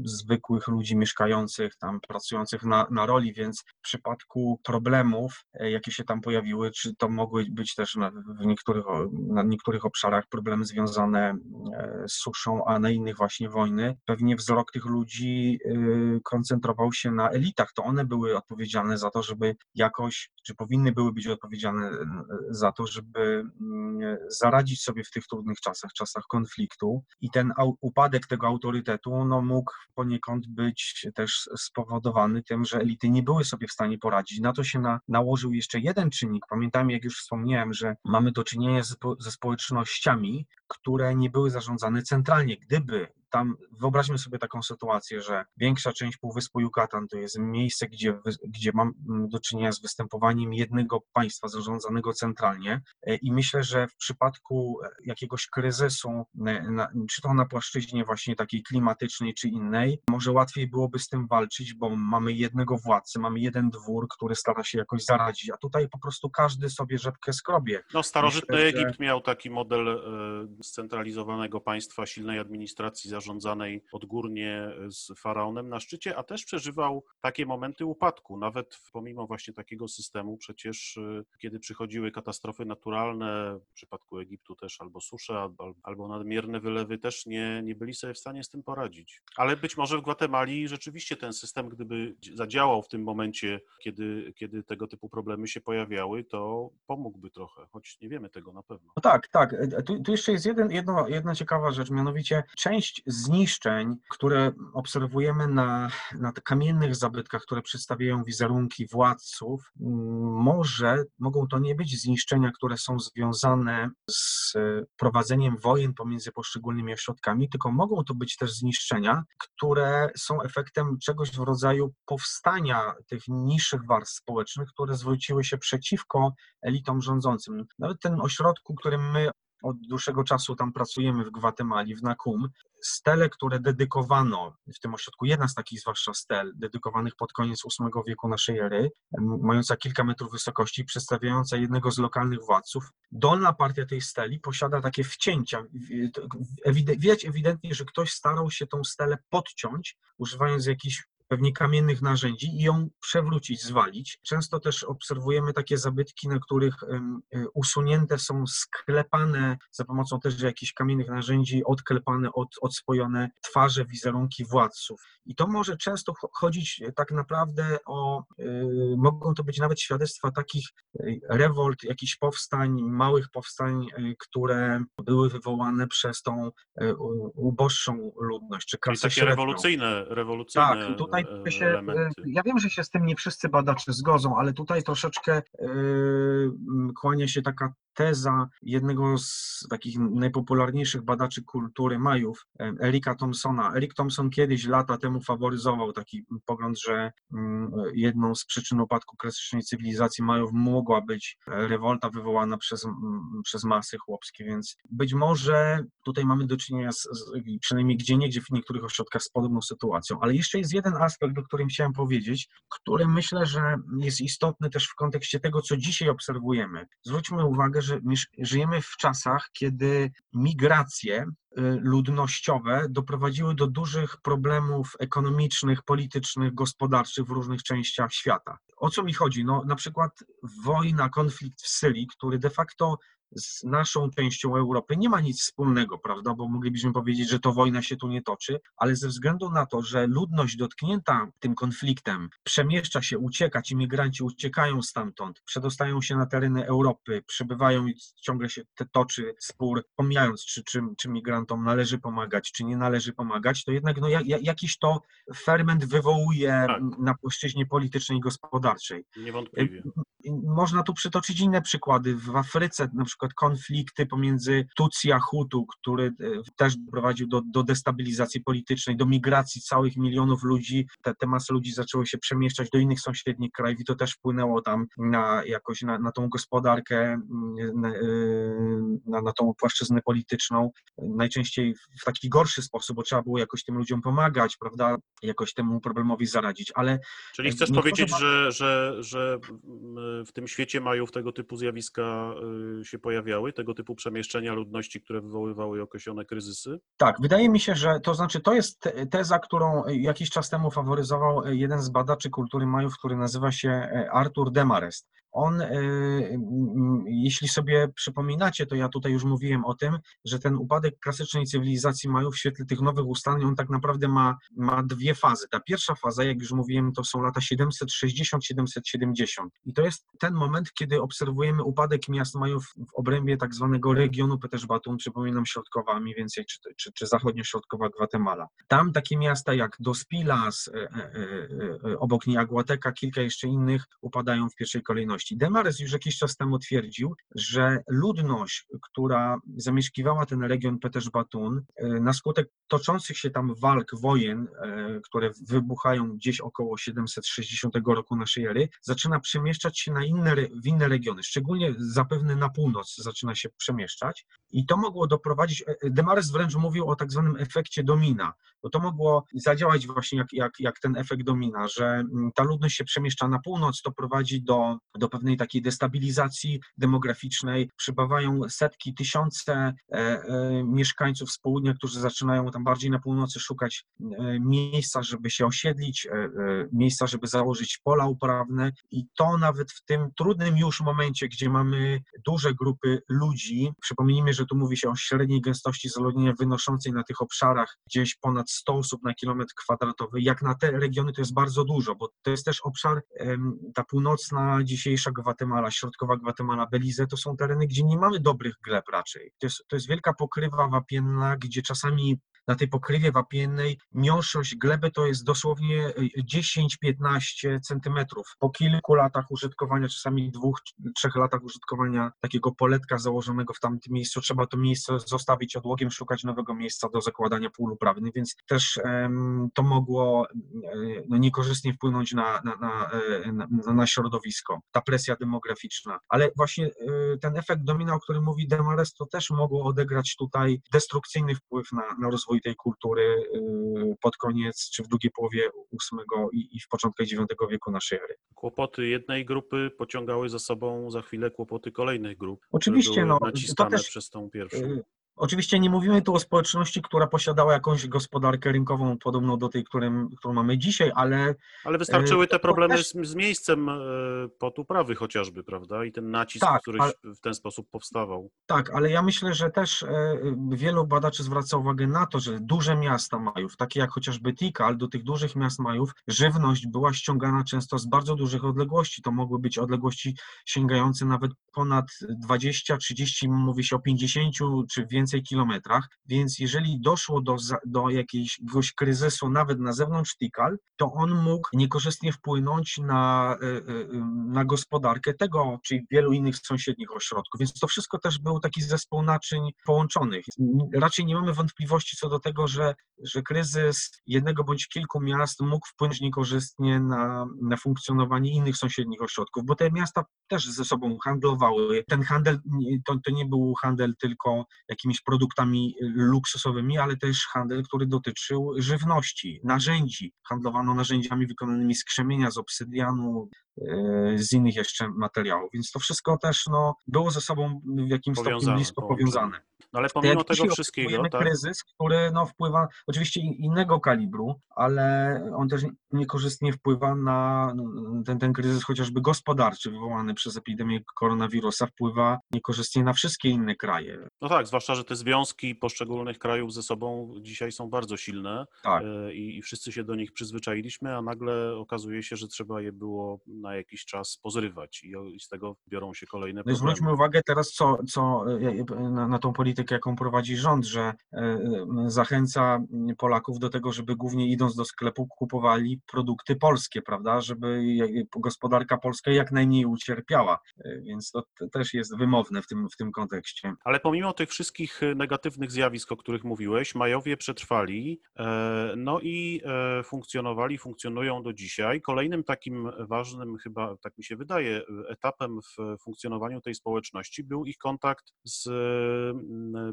zwykłych ludzi mieszkających tam, pracujących na, na roli, więc w przypadku problemów, e, jakie się tam pojawiły, czy to mogły być też na, w niektórych, na niektórych obszarach problemy związane e, z suszą, a na innych właśnie wojny, pewnie wzrok tych ludzi e, koncentrował się na elitach. To one były odpowiedzialne za to, żeby jakoś, czy powinny były być odpowiedzialne e, za to, żeby mm, zaradzić sobie w tych trudnych czasach, czasach konfliktu. I ten upadek tego autorytetu no, mógł poniekąd być też spowodowany tym, że elity nie były sobie w stanie poradzić. Na to się na, nałożył jeszcze jeden czynnik. Pamiętam, jak już wspomniałem, że mamy do czynienia ze społecznościami, które nie były zarządzane centralnie. Gdyby tam, wyobraźmy sobie taką sytuację, że większa część Półwyspu Yucatan to jest miejsce, gdzie, gdzie mam mm, do czynienia z występowaniem jednego państwa zarządzanego centralnie E, i myślę, że w przypadku e, jakiegoś kryzysu, e, na, czy to na płaszczyźnie właśnie takiej klimatycznej, czy innej, może łatwiej byłoby z tym walczyć, bo mamy jednego władcę, mamy jeden dwór, który stara się jakoś zaradzić, a tutaj po prostu każdy sobie rzepkę skrobie. No, starożytny Myślę, że- Egipt miał taki model scentralizowanego państwa, silnej administracji zarządzanej odgórnie z faraonem na szczycie, a też przeżywał takie momenty upadku. Nawet pomimo właśnie takiego systemu, przecież e, kiedy przychodziły katastrofy naturalne, w przypadku Egiptu też albo susze, albo, albo nadmierne wylewy, też nie, nie byli sobie w stanie z tym poradzić. Ale być może w Gwatemali rzeczywiście ten system, gdyby zadziałał w tym momencie, kiedy, kiedy tego typu problemy się pojawiały, to pomógłby trochę, choć nie wiemy tego na pewno. No tak, tak. E, Tu, tu jeszcze jest jeden, jedno, jedna ciekawa rzecz, mianowicie część zniszczeń, które obserwujemy na, na kamiennych zabytkach, które przedstawiają wizerunki władców, może mogą to nie być zniszczenia, które są związane z prowadzeniem wojen pomiędzy poszczególnymi ośrodkami, tylko mogą to być też zniszczenia, które są efektem czegoś w rodzaju powstania tych niższych warstw społecznych, które zwróciły się przeciwko elitom rządzącym. Nawet ten ośrodku, którym my od dłuższego czasu tam pracujemy w Gwatemali, w Nakum, stele, które dedykowano w tym ośrodku, jedna z takich zwłaszcza stel, dedykowanych pod koniec VIII wieku naszej ery, mająca kilka metrów wysokości, przedstawiająca jednego z lokalnych władców, dolna partia tej steli posiada takie wcięcia. Widać ewidentnie, że ktoś starał się tą stelę podciąć, używając jakichś pewnie kamiennych narzędzi i ją przewrócić, zwalić. Często też obserwujemy takie zabytki, na których y, usunięte są sklepane za pomocą też jakichś kamiennych narzędzi, odklepane, od, odspojone twarze, wizerunki władców. I to może często cho- chodzić e, tak naprawdę o, y, mogą to być nawet świadectwa takich rewolt, jakichś powstań, małych powstań, które były wywołane przez tą uboższą ludność, czy Czyli klasę takie średnią. rewolucyjne, rewolucyjne Tak, tutaj tutaj się, e, elementy. Ja wiem, że się z tym nie wszyscy badacze zgodzą, ale tutaj troszeczkę yy, kłania się taka teza jednego z takich najpopularniejszych badaczy kultury Majów, Erika Thompsona. Erik Thompson kiedyś lata temu faworyzował taki pogląd, że mm, jedną z przyczyn upadku klasycznej cywilizacji Majów mogła być rewolta wywołana przez, przez masy chłopskie, więc być może tutaj mamy do czynienia z, z przynajmniej gdzie niegdzie w niektórych ośrodkach z podobną sytuacją. Ale jeszcze jest jeden aspekt, o którym chciałem powiedzieć, który myślę, że jest istotny też w kontekście tego, co dzisiaj obserwujemy. Zwróćmy uwagę, żyjemy w czasach, kiedy migracje y, ludnościowe doprowadziły do dużych problemów ekonomicznych, politycznych, gospodarczych w różnych częściach świata. O co mi chodzi? No, na przykład wojna, konflikt w Syrii, który de facto z naszą częścią Europy nie ma nic wspólnego, prawda, bo moglibyśmy powiedzieć, że to wojna się tu nie toczy, ale ze względu na to, że ludność dotknięta tym konfliktem przemieszcza się, ucieka, ci migranci uciekają stamtąd, przedostają się na tereny Europy, przebywają i ciągle się te toczy spór, pomijając, czy, czy, czy migrantom należy pomagać, czy nie należy pomagać, to jednak no, jakiś to ferment wywołuje tak. na płaszczyźnie politycznej i gospodarczej. Niewątpliwie. Można tu przytoczyć inne przykłady. W Afryce na przykład konflikty pomiędzy Tutsi a Hutu, który e, też doprowadził do, do destabilizacji politycznej, do migracji całych milionów ludzi. Te, te masy ludzi zaczęły się przemieszczać do innych sąsiednich krajów i to też wpłynęło tam na jakoś na, na tą gospodarkę, mm, na, e, na, na tą płaszczyznę polityczną. Najczęściej w taki gorszy sposób, bo trzeba było jakoś tym ludziom pomagać, prawda, jakoś temu problemowi zaradzić, ale... Czyli chcesz powiedzieć, że, że, że w tym świecie mają w tego typu zjawiska y, się pojawiały, tego typu przemieszczenia ludności, które wywoływały określone kryzysy? Tak, wydaje mi się, że to znaczy to jest teza, którą jakiś czas temu faworyzował jeden z badaczy kultury Majów, który nazywa się Artur Demarest. On, y, jeśli sobie przypominacie, to ja tutaj już mówiłem o tym, że ten upadek klasycznej cywilizacji Majów w świetle tych nowych ustaleń, on tak naprawdę ma, ma dwie fazy. Ta pierwsza faza, jak już mówiłem, to są lata 760-770 i to jest ten moment, kiedy obserwujemy upadek miast Majów w obrębie tak zwanego regionu Petersbatun, przypominam środkowa mniej więcej, czy, czy, czy zachodnio-środkowa Gwatemala. Tam takie miasta jak Dos Pilas, e, e, e, obok niej Aguateca, kilka jeszcze innych upadają w pierwszej kolejności ludności. Już jakiś czas temu twierdził, że ludność, która zamieszkiwała ten region Petersbatun, e, na skutek toczących się tam walk, wojen, e, które wybuchają gdzieś około 760 roku naszej ery, zaczyna przemieszczać się na inne, w inne regiony, szczególnie zapewne na północ zaczyna się przemieszczać i to mogło doprowadzić, e, Demares wręcz mówił o tak zwanym efekcie domina, bo to mogło zadziałać właśnie jak, jak, jak ten efekt domina, że mm, ta ludność się przemieszcza na północ, to prowadzi do, do pewnej takiej destabilizacji demograficznej. Przybywają setki, tysiące e, e, mieszkańców z południa, którzy zaczynają tam bardziej na północy szukać e, miejsca, żeby się osiedlić, miejsca, żeby założyć pola uprawne i to nawet w tym trudnym już momencie, gdzie mamy duże grupy ludzi, przypomnijmy, że tu mówi się o średniej gęstości zaludnienia wynoszącej na tych obszarach gdzieś ponad 100 osób na kilometr kwadratowy, jak na te regiony to jest bardzo dużo, bo to jest też obszar, ta północna dzisiejsza Gwatemala, środkowa Gwatemala, Belize, to są tereny, gdzie nie mamy dobrych gleb raczej. To jest, to jest wielka pokrywa wapienna, gdzie czasami na tej pokrywie wapiennej miąższość gleby to jest dosłownie 10-15 e, centymetrów. Po kilku latach użytkowania, czasami dwóch, trzech latach użytkowania takiego poletka założonego w tamtym miejscu, trzeba to miejsce zostawić odłogiem, szukać nowego miejsca do zakładania pól uprawnych, więc też um, to mogło um, no, niekorzystnie wpłynąć na, na, na, e, na, na środowisko, ta presja demograficzna. Ale właśnie ten efekt domina, o którym mówi Demares, to też mogło odegrać tutaj destrukcyjny wpływ na, na rozwój rozwój tej kultury y, pod koniec czy w drugiej połowie VIII i, w początkach IX wieku naszej ery. Kłopoty jednej grupy pociągały za sobą za chwilę kłopoty kolejnych grup. Oczywiście, no, to też przez tą pierwszą. Oczywiście nie mówimy tu o społeczności, która posiadała jakąś gospodarkę rynkową podobną do tej, którym, którą mamy dzisiaj, ale. Ale wystarczyły e, te problemy też... z, z, miejscem e, pod uprawy chociażby, prawda? I ten nacisk, tak, który ale... w ten sposób powstawał. Tak, ale ja myślę, że też e, wielu badaczy zwraca uwagę na to, że duże miasta Majów, takie jak chociażby Tikal, do tych dużych miast Majów, żywność była ściągana często z bardzo dużych odległości. To mogły być odległości sięgające nawet ponad 20, 30, mówi się o 50 czy więcej więcej kilometrach, więc jeżeli doszło do, do jakiegoś kryzysu nawet na zewnątrz Tikal, to on mógł niekorzystnie wpłynąć na, na gospodarkę tego, czy wielu innych sąsiednich ośrodków, więc to wszystko też był taki zespół naczyń połączonych. Raczej nie mamy wątpliwości co do tego, że, że kryzys jednego bądź kilku miast mógł wpłynąć niekorzystnie na, na funkcjonowanie innych sąsiednich ośrodków, bo te miasta też ze sobą handlowały. Ten handel to, to nie był handel tylko jakimiś produktami luksusowymi, ale też handel, który dotyczył żywności, narzędzi. Handlowano narzędziami wykonanymi z krzemienia, z obsydianu, z innych jeszcze materiałów. Więc to wszystko też no, było ze sobą w jakimś stopniu blisko powiązane. No ale pomimo tego wszystkiego, tak? kryzys, który no, wpływa oczywiście innego kalibru, ale on też niekorzystnie wpływa na ten, ten kryzys chociażby gospodarczy wywołany przez epidemię koronawirusa, wpływa niekorzystnie na wszystkie inne kraje. No tak, zwłaszcza, że te związki poszczególnych krajów ze sobą dzisiaj są bardzo silne tak. E, i, i wszyscy się do nich przyzwyczailiśmy, a nagle okazuje się, że trzeba je było na jakiś czas pozrywać i, z tego biorą się kolejne problemy. No zwróćmy uwagę teraz, co, co e, na, na tą politykę, jaką prowadzi rząd, że e, zachęca Polaków do tego, żeby głównie idąc do sklepu kupowali produkty polskie, prawda, żeby gospodarka polska jak najmniej ucierpiała, więc to też jest wymowne w tym, w tym kontekście. Ale pomimo tych wszystkich negatywnych zjawisk, o których mówiłeś, Majowie przetrwali, e, no i e, funkcjonowali, funkcjonują do dzisiaj. Kolejnym takim ważnym, chyba tak mi się wydaje, etapem w funkcjonowaniu tej społeczności był ich kontakt z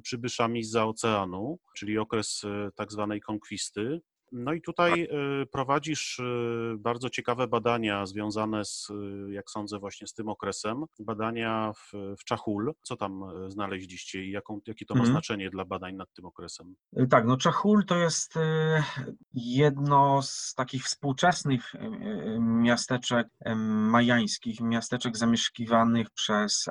przybyszami z oceanu, czyli okres e, tak zwanej konkwisty. No i tutaj y, prowadzisz y, bardzo ciekawe badania związane z, y, jak sądzę, właśnie z tym okresem. Badania w, w Czachul. Co tam znaleźliście i jaką, jakie to ma mhm. znaczenie dla badań nad tym okresem? Tak, no Czachul to jest jedno z takich współczesnych miasteczek majańskich, miasteczek zamieszkiwanych przez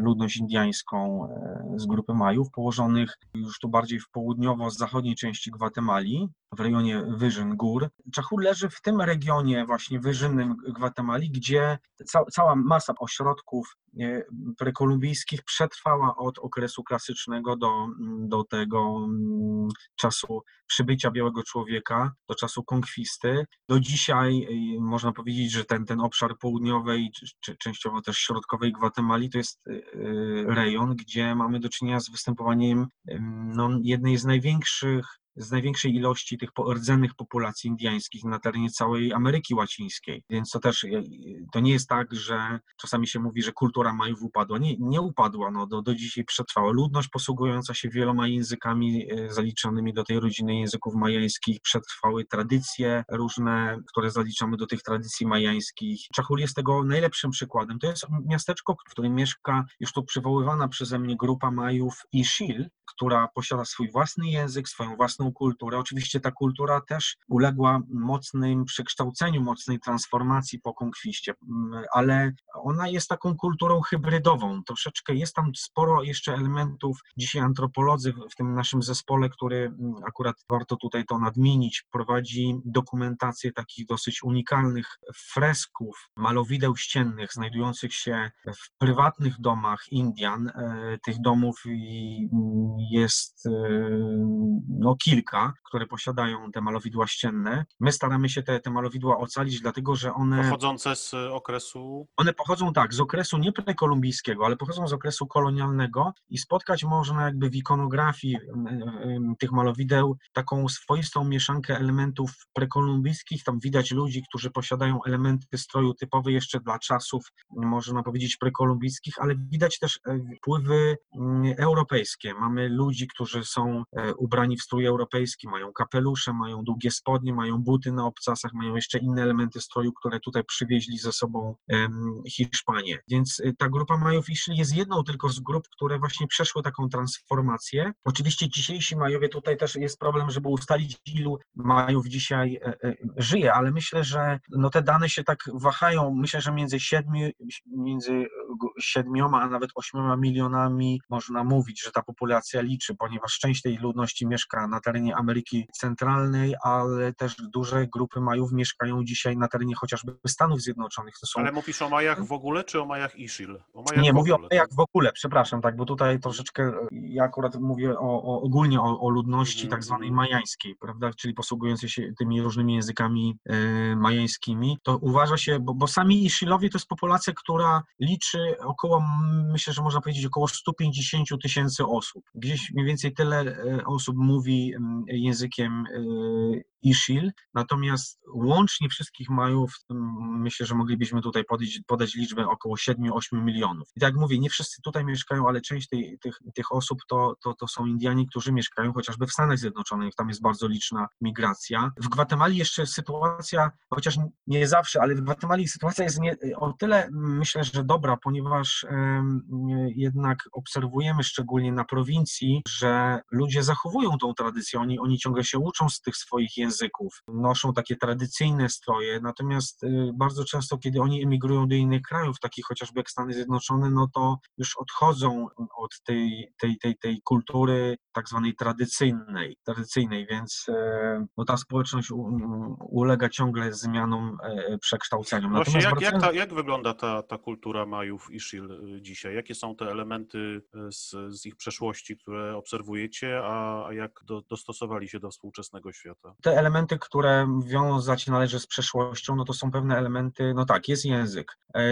ludność indiańską z grupy Majów, położonych już tu bardziej w południowo-zachodniej części Gwatemali, w rejonie Wyżyn Gór. Czachul leży w tym regionie właśnie wyżynnym Gwatemali, gdzie ca cała masa ośrodków e, prekolumbijskich przetrwała od okresu klasycznego do, do tego mm, czasu przybycia białego człowieka, do czasu konkwisty. Do dzisiaj e, można powiedzieć, że ten, ten obszar południowej, czy częściowo też środkowej Gwatemali to jest e, rejon, gdzie mamy do czynienia z występowaniem no, jednej z największych z największej ilości tych rdzennych populacji indyjskich na terenie całej Ameryki Łacińskiej. Więc to też e, to nie jest tak, że czasami się mówi, że kultura Majów upadła. Nie, nie upadła, no, do, do dzisiaj przetrwała. Ludność posługująca się wieloma językami e, zaliczonymi do tej rodziny języków majańskich, przetrwały tradycje różne, które zaliczamy do tych tradycji majańskich. Czachul jest tego najlepszym przykładem. To jest miasteczko, w którym mieszka już tu przywoływana przeze mnie grupa Majów Ishil, która posiada swój własny język, swoją własną kulturę. Oczywiście ta kultura też uległa mocnym przekształceniu, mocnej transformacji po konkwiście, mm, ale ona jest taką kulturą hybrydową. Troszeczkę jest tam sporo jeszcze elementów. Dzisiaj antropolodzy w tym naszym zespole, który mm, akurat warto tutaj to nadmienić, prowadzi dokumentację takich dosyć unikalnych fresków, malowideł ściennych znajdujących się w prywatnych domach Indian. E, tych domów jest e, no, kilka, które posiadają te malowidła ścienne. My staramy się te, te malowidła ocalić, dlatego że one. Pochodzące z okresu. One pochodzą tak, z okresu nie prekolumbijskiego, ale pochodzą z okresu kolonialnego i spotkać można jakby w ikonografii tych malowideł taką swoistą mieszankę elementów prekolumbijskich. Tam widać ludzi, którzy posiadają elementy stroju typowe jeszcze dla czasów, można powiedzieć, prekolumbijskich, ale widać też e, wpływy mm, europejskie. Mamy ludzi, którzy są e, ubrani w strój europejski, mają kapelusze, mają długie spodnie, mają buty na obcasach, mają jeszcze inne elementy stroju, które tutaj przywieźli ze sobą Hiszpanie. Więc e, ta grupa Majów Iszli jest jedną tylko z grup, które właśnie przeszły taką transformację. Oczywiście dzisiejsi Majowie, tutaj też jest problem, żeby ustalić, ilu Majów dzisiaj e, żyje, ale myślę, że no te dane się tak wahają. Myślę, że między siedmiu, między siedmioma, a nawet ośmioma milionami można mówić, że ta populacja liczy, ponieważ część tej ludności mieszka na terenie Ameryki Centralnej, ale też duże grupy Majów mieszkają dzisiaj na terenie chociażby Stanów Zjednoczonych. Są... Ale mówisz o Majach w ogóle, czy o Majach Ishil? O Majach Nie, mówię o Majach w ogóle, przepraszam, tak, bo tutaj troszeczkę, ja akurat mówię o, o ogólnie o, o ludności mm tak zwanej majańskiej, prawda, czyli posługującej się tymi różnymi językami e, majańskimi, to uważa się, bo, bo sami Ishilowie to jest populacja, która liczy około, myślę, że można powiedzieć około 150 tysięcy osób. Gdzieś mniej więcej tyle e, osób mówi językiem e, Ishil, natomiast łącznie wszystkich Majów myślę, że moglibyśmy tutaj podać, podać liczbę około 7-8 milionów. I tak jak mówię, nie wszyscy tutaj mieszkają, ale część tej, tych, tych osób to, to, to są Indianie, którzy mieszkają chociażby w Stanach Zjednoczonych, tam jest bardzo liczna migracja. W Gwatemali jeszcze sytuacja, chociaż nie zawsze, ale w Gwatemali sytuacja jest nie, o tyle myślę, że dobra, ponieważ jednak obserwujemy szczególnie na prowincji, że ludzie zachowują tą tradycję, oni, oni ciągle się uczą z tych swoich języków, noszą takie tradycyjne stroje, natomiast y, bardzo często, kiedy oni emigrują do innych krajów, takich chociażby jak Stany Zjednoczone, no to już odchodzą od tej, tej, tej, tej kultury tak zwanej tradycyjnej, tradycyjnej, więc e, no, ta społeczność ulega ciągle zmianom, e, przekształceniom. Właśnie jak, jak, ta, jak wygląda ta, ta kultura Majów i Shil y, dzisiaj? Jakie są te elementy y, z, z ich przeszłości, które obserwujecie, a, a jak do, dostosowali się do współczesnego świata? Te elementy, które wiązać należy z przeszłością, no to są pewne elementy, no tak, jest język, e,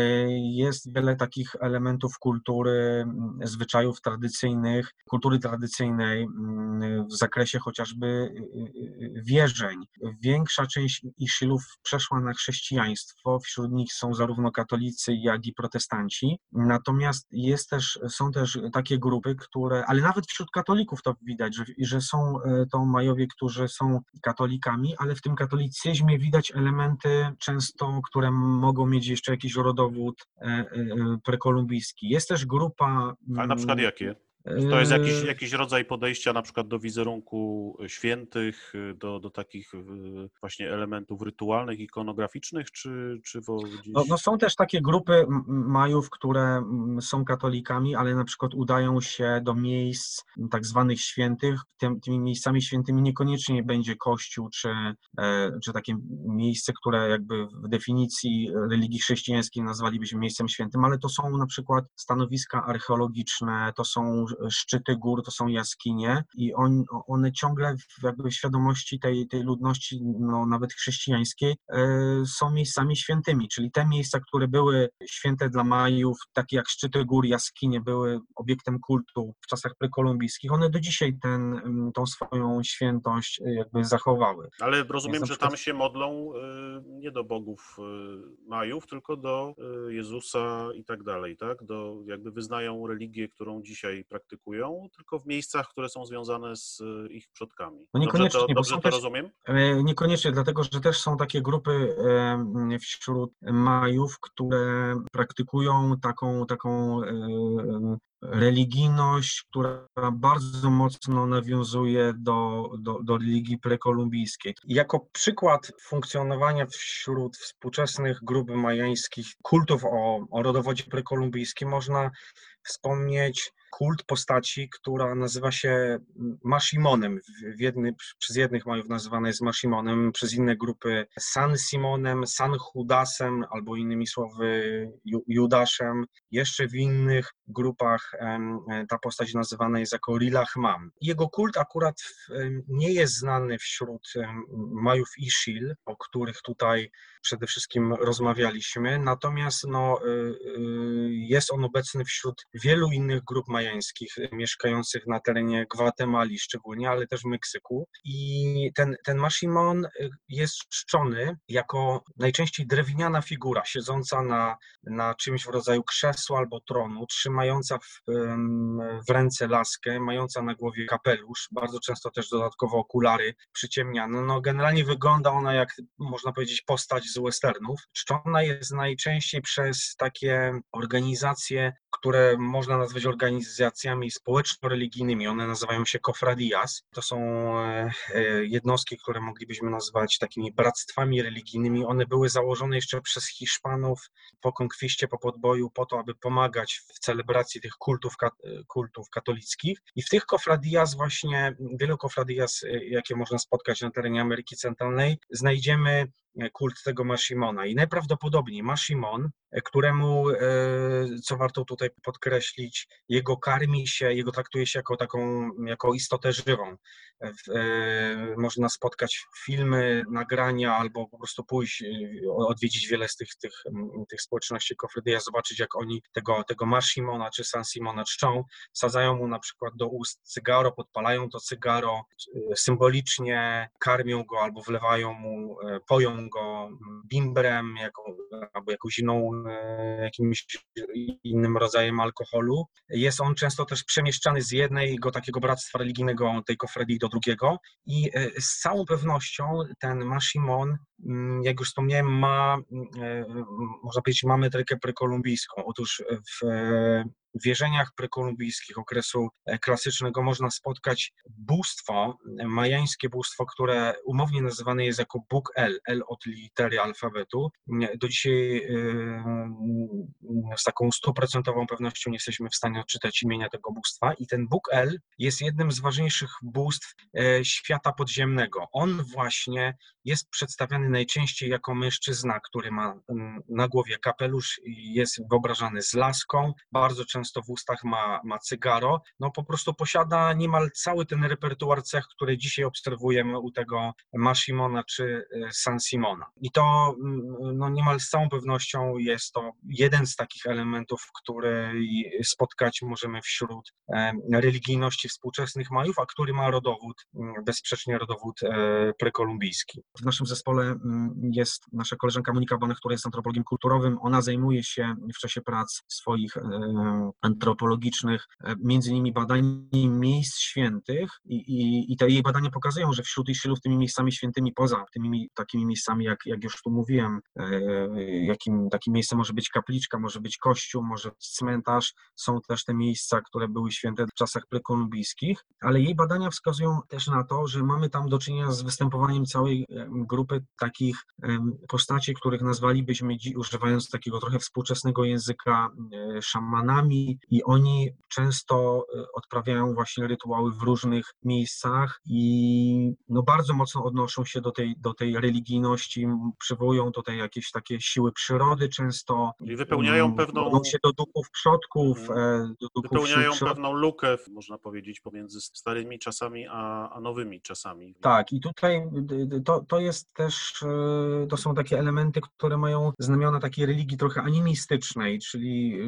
jest wiele takich elementów kultury, zwyczajów tradycyjnych, kultury tradycyjnej w zakresie chociażby y, y, wierzeń. Większa część Iszylów przeszła na chrześcijaństwo, wśród nich są zarówno katolicy, jak i protestanci, natomiast jest też, są też takie grupy, które, ale nawet wśród katolików to widać, że, że są e, to Majowie, którzy są katolikami, ale w tym katolicyzmie widać elementy często, które mogą mieć jeszcze jakiś rodowód e, e, prekolumbijski. Jest też grupa... Ale na przykład jakie? To jest jakiś, jakiś rodzaj podejścia na przykład do wizerunku świętych, do, do takich właśnie elementów rytualnych, ikonograficznych, czy, czy gdzieś... no, no, są też takie grupy Majów, które są katolikami, ale na przykład udają się do miejsc tak zwanych świętych. Tym, tymi miejscami świętymi niekoniecznie będzie kościół, czy, e, czy takie miejsce, które jakby w definicji religii chrześcijańskiej nazwalibyśmy miejscem świętym, ale to są na przykład stanowiska archeologiczne, to są szczyty gór, to są jaskinie i on, one ciągle w jakby świadomości tej, tej ludności, no, nawet chrześcijańskiej, e, są miejscami świętymi, czyli te miejsca, które były święte dla Majów, takie jak szczyty gór, jaskinie, były obiektem kultu w czasach prekolumbijskich, one do dzisiaj ten, mm, tą swoją świętość e, jakby zachowały. Ale rozumiem, że tam się modlą e, nie do bogów Majów, tylko do Jezusa i tak dalej, tak? Do, jakby wyznają religię, którą dzisiaj praktykują praktykują, tylko w miejscach, które są związane z e, ich przodkami. No niekoniecznie, dobrze to, dobrze to też, rozumiem? E, niekoniecznie, dlatego że też są takie grupy wśród Majów, które praktykują taką, taką religijność, która bardzo mocno nawiązuje do, do, do religii prekolumbijskiej. Jako przykład funkcjonowania wśród współczesnych grup majańskich kultów o, o rodowodzie prekolumbijskim można wspomnieć kult postaci, która nazywa się Mashimonem. W jedny, przez jednych majów nazywana jest Mashimonem, przez inne grupy San Simonem, San Judasem albo innymi słowy Judaszem. Jeszcze w innych grupach ta postać nazywana jest jako Rilachmam. Jego kult akurat nie jest znany wśród majów Ishil, o których tutaj przede wszystkim rozmawialiśmy, natomiast no, y, y, jest on obecny wśród wielu innych grup majańskich mieszkających na terenie Gwatemali szczególnie, ale też Meksyku. I ten, ten Mashimon y, jest czczony jako najczęściej drewniana figura, siedząca na, na czymś w rodzaju krzesła albo tronu, trzymająca w, w ręce laskę, mająca na głowie kapelusz, bardzo często też dodatkowo okulary przyciemniane. No, generalnie wygląda ona jak, można powiedzieć, postać z westernów. Czczona jest najczęściej przez takie organizacje, które można nazwać organizacjami społeczno-religijnymi. One nazywają się cofradías. To są e, jednostki, które moglibyśmy nazwać takimi bractwami religijnymi. One były założone jeszcze przez Hiszpanów po konkwiście, po podboju, po to, aby pomagać w celebracji tych kultów, kultów katolickich. I w tych cofradías właśnie, wielu cofradías, jakie można spotkać na terenie Ameryki Centralnej, znajdziemy kult tego Mashimona. I najprawdopodobniej Mashimon, któremu, e, co warto tutaj podkreślić, jego karmi się, jego traktuje się jako taką, jako istotę żywą. E, można spotkać filmy, nagrania albo po prostu pójść, e, odwiedzić wiele z tych, tych, tych społeczności Kofrydyja, zobaczyć jak oni tego, tego Mashimona czy San Simona czczą. Sadzają mu na przykład do ust cygaro, podpalają to cygaro, symbolicznie karmią go albo wlewają mu, poją go bimbrem jako, albo jakąś inną, e, jakimś innym rodzajem alkoholu. Jest on często też przemieszczany z jednego takiego bractwa religijnego, tej kofredii, do drugiego i e, z całą pewnością ten Mashimon, mm, jak już wspomniałem, ma, e, można powiedzieć, ma metrykę prekolumbijską. Otóż w wierzeniach prekolumbijskich okresu e, klasycznego można spotkać bóstwo, e, majańskie bóstwo, które umownie nazywane jest jako Bóg El, El od litery alfabetu. Do dzisiaj e, z taką stuprocentową pewnością nie jesteśmy w stanie odczytać imienia tego bóstwa i ten Bóg El jest jednym z ważniejszych bóstw świata podziemnego. On właśnie jest przedstawiany najczęściej jako mężczyzna, który ma na głowie kapelusz i jest wyobrażany z laską, bardzo często często w ustach ma, ma cygaro, no po prostu posiada niemal cały ten repertuar cech, który dzisiaj obserwujemy u tego Mashimona czy e, San Simona. I to mm, no niemal z całą pewnością jest to jeden z takich elementów, które spotkać możemy wśród religijności współczesnych Majów, a który ma rodowód, mm, bezsprzecznie rodowód e, prekolumbijski. W naszym zespole mm, jest nasza koleżanka Monika Bonech, która jest antropologiem kulturowym. Ona zajmuje się w czasie prac swoich antropologicznych, e, między innymi badanie miejsc świętych i, i, i te jej badania pokazują, że wśród Iszylów tymi miejscami świętymi, poza tymi takimi miejscami, jak, jak już tu mówiłem, e, jakim takim miejscem może być kapliczka, może być kościół, może być cmentarz, są też te miejsca, które były święte w czasach prekolumbijskich, ale jej badania wskazują też na to, że mamy tam do czynienia z występowaniem całej e, grupy takich postaci, których nazwalibyśmy, używając takiego trochę współczesnego języka, szamanami, i oni często e, odprawiają właśnie rytuały w różnych miejscach i no bardzo mocno odnoszą się do tej, do tej religijności, przywołują tutaj jakieś takie siły przyrody często. I wypełniają mm, pewną... Odnoszą się do duchów przodków. Mhm. E, do duchów wypełniają pewną lukę, można powiedzieć, pomiędzy starymi czasami a, a nowymi czasami. Tak i tutaj to, to jest też, e, to są takie elementy, które mają znamiona takiej religii trochę animistycznej, czyli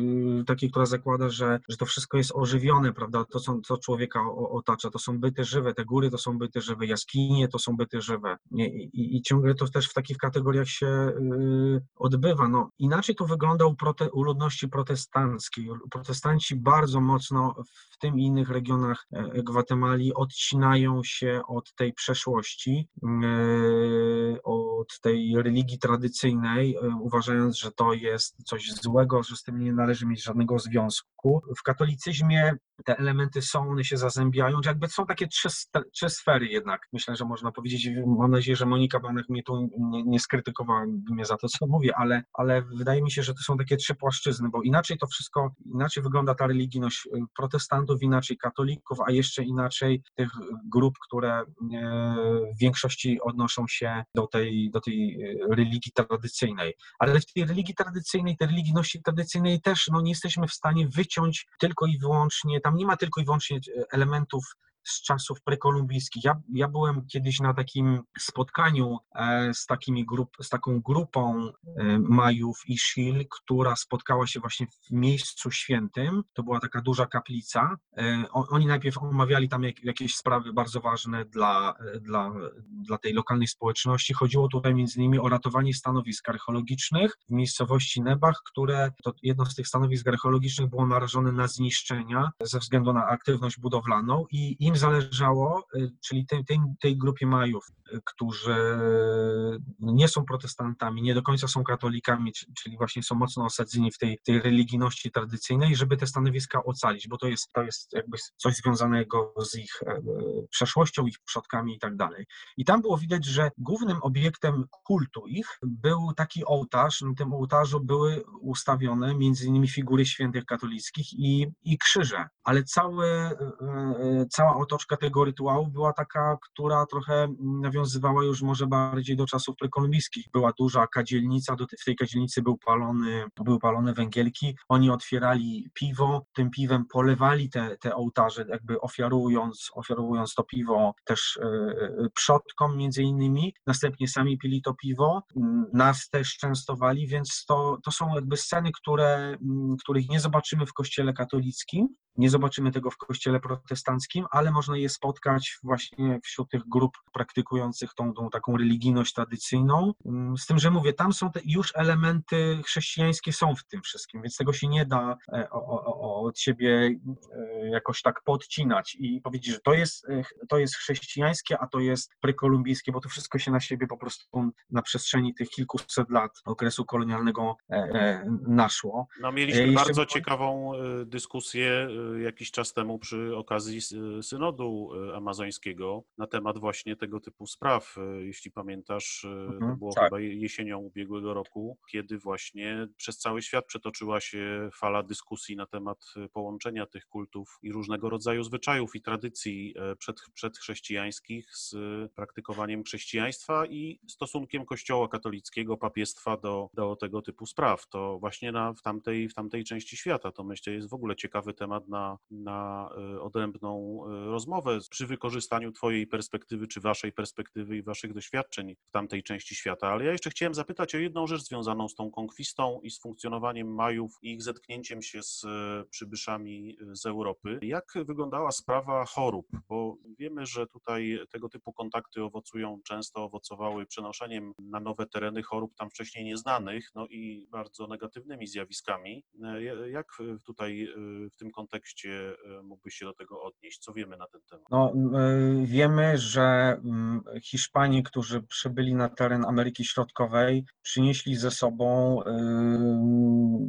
takiej, która zakłada że, że to wszystko jest ożywione, prawda? To, co, co człowieka otacza, to są byty żywe, te góry to są byty żywe, jaskinie to są byty żywe. I, i, i ciągle to też w takich kategoriach się y, odbywa. No, inaczej to wygląda u, prote, u ludności protestanckiej. Protestanci bardzo mocno w tym i innych regionach e, Gwatemali odcinają się od tej przeszłości, y, od tej religii tradycyjnej, y, uważając, że to jest coś złego, że z tym nie należy mieć żadnego związku. W katolicyzmie te elementy są, one się zazębiają, jakby są takie trzy, trzy sfery jednak, myślę, że można powiedzieć, mam nadzieję, że Monika Banek mnie tu nie, nie skrytykowała mnie za to, co mówię, ale, ale wydaje mi się, że to są takie trzy płaszczyzny, bo inaczej to wszystko, inaczej wygląda ta religijność y, protestantów, inaczej katolików, a jeszcze inaczej tych grup, które e, w większości odnoszą się do tej, do tej y, religii tradycyjnej. Ale w tej religii tradycyjnej, tej religijności tradycyjnej też no, nie jesteśmy w stanie wyciąć tylko i wyłącznie, tam nie ma tylko i wyłącznie e, elementów z czasów prekolumbijskich. Ja, ja byłem kiedyś na takim spotkaniu e, z, takimi grup, z taką grupą e, Majów i Shil, która spotkała się właśnie w miejscu świętym. To była taka duża kaplica. E, oni najpierw omawiali tam jakieś sprawy bardzo ważne dla, dla, dla tej lokalnej społeczności. Chodziło tutaj między innymi o ratowanie stanowisk archeologicznych w miejscowości Nebach, które to jedno z tych stanowisk archeologicznych było narażone na zniszczenia ze względu na aktywność budowlaną i im im zależało, czyli tej, tej, tej grupie Majów, którzy nie są protestantami, nie do końca są katolikami, czyli właśnie są mocno osadzeni w tej, tej religijności tradycyjnej, żeby te stanowiska ocalić, bo to jest, to jest jakby coś związanego z ich przeszłością, ich przodkami i tak dalej. I tam było widać, że głównym obiektem kultu ich był taki ołtarz. Na tym ołtarzu były ustawione między innymi figury świętych katolickich i, i krzyże, ale całe, e, e, cała otoczka tego rytuału była taka, która trochę nawiązywała już może bardziej do czasów prekolumbijskich. Była duża kadzielnica, w tej kadzielnicy był palony, były palone węgielki, oni otwierali piwo, tym piwem polewali te, te ołtarze, jakby ofiarując, ofiarując to piwo też e, przodkom między innymi, następnie sami pili to piwo, nas też częstowali, więc to, to są jakby sceny, które, których nie zobaczymy w kościele katolickim, nie zobaczymy tego w kościele protestanckim, ale można je spotkać właśnie wśród tych grup praktykujących tą, tą taką religijność tradycyjną. Mm, z tym, że mówię, tam są te już elementy chrześcijańskie są w tym wszystkim, więc tego się nie da e, od siebie e, jakoś tak podcinać i powiedzieć, że to jest, e, to jest chrześcijańskie, a to jest prekolumbijskie, bo to wszystko się na siebie po prostu na przestrzeni tych kilkuset lat okresu kolonialnego naszło. No, mieliśmy bardzo ciekawą dyskusję jakiś czas temu przy okazji synodu e, amazońskiego na temat właśnie tego typu spraw. E, jeśli pamiętasz, e, to mhm, było tak. chyba jesienią ubiegłego roku, kiedy właśnie przez cały świat przetoczyła się fala dyskusji na temat połączenia tych kultów i różnego rodzaju zwyczajów i tradycji przed, przedchrześcijańskich z praktykowaniem chrześcijaństwa i stosunkiem Kościoła katolickiego, papiestwa do, do tego typu spraw. To właśnie na, w, tamtej, w tamtej części świata to myślę jest w ogóle ciekawy temat na, na e, odrębną e, rozmowę przy wykorzystaniu Twojej perspektywy, czy Waszej perspektywy i Waszych doświadczeń w tamtej części świata. Ale ja jeszcze chciałem zapytać o jedną rzecz związaną z tą konkwistą i z funkcjonowaniem Majów i ich zetknięciem się z e, przybyszami z Europy. Jak wyglądała sprawa chorób? Bo wiemy, że tutaj tego typu kontakty owocują, często owocowały przenoszeniem na nowe tereny chorób tam wcześniej nieznanych, no i bardzo negatywnymi zjawiskami. Jak tutaj w tym kontekście kontekście e, mógłbyś się do tego odnieść? Co wiemy na ten temat? No, e, wiemy, że Hiszpanie, którzy przybyli na teren Ameryki Środkowej, przynieśli ze sobą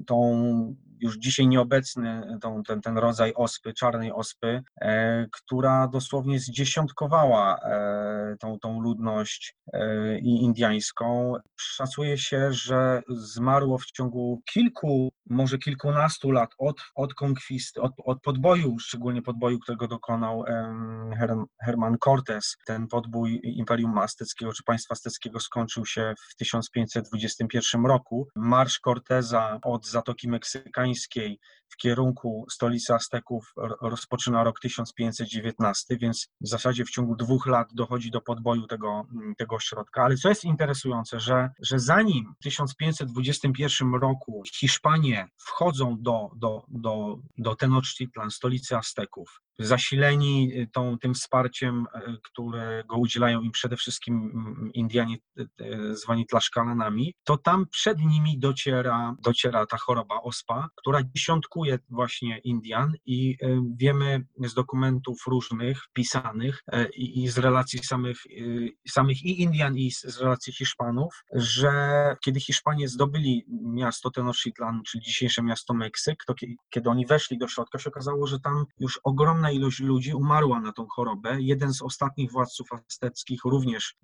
tą już dzisiaj nieobecny tą, ten, ten rodzaj ospy, czarnej ospy, e, która dosłownie zdziesiątkowała e, tą, tą ludność e, indiańską. Szacuje się, że zmarło w ciągu kilku, może kilkunastu lat od, od konkwisty, od, od podboju, szczególnie podboju, którego dokonał Herman Cortés. Ten podbój Imperium Azteckiego czy państwa azteckiego skończył się w 1521 roku. Marsz Corteza od Zatoki Meksykańskiej homens que w kierunku stolicy Azteków rozpoczyna rok 1519, więc w zasadzie w ciągu dwóch lat dochodzi do podboju tego, tego ośrodka. Ale co jest interesujące, że, że zanim w 1521 roku Hiszpanie wchodzą do, do, do, do Tenochtitlan, stolicy Azteków, zasileni y, tą, tym wsparciem, y, którego udzielają im przede wszystkim mm, Indianie zwani Tlaszkalanami, to tam przed nimi dociera, dociera ta choroba ospa, która dziesiątkuje właśnie Indian i wiemy z dokumentów różnych, pisanych i, i z relacji samych, samych i Indian i z relacji Hiszpanów, że kiedy Hiszpanie zdobyli miasto Tenochtitlan, czyli dzisiejsze miasto Meksyk, to kiedy oni weszli do środka, się okazało, że tam już ogromna ilość ludzi umarła na tą chorobę. Jeden z ostatnich władców azteckich również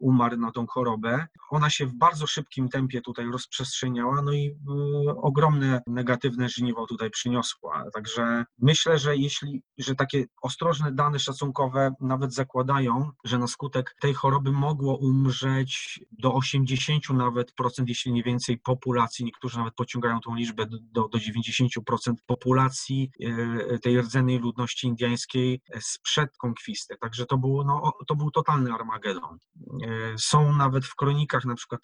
umarł na tą chorobę. Ona się w bardzo szybkim tempie tutaj rozprzestrzeniała, no i ogromne negatywne żniwo tutaj przyniosła. Także myślę, że jeśli, że takie ostrożne dane szacunkowe nawet zakładają, że na skutek tej choroby mogło umrzeć do 80 nawet procent, jeśli nie więcej populacji, niektórzy nawet pociągają tą liczbę do, do 90% populacji tej rdzennej ludności indiańskiej sprzed konkwisty. Także to był, no, to był totalny Armagedon. E, są nawet w kronikach, na przykład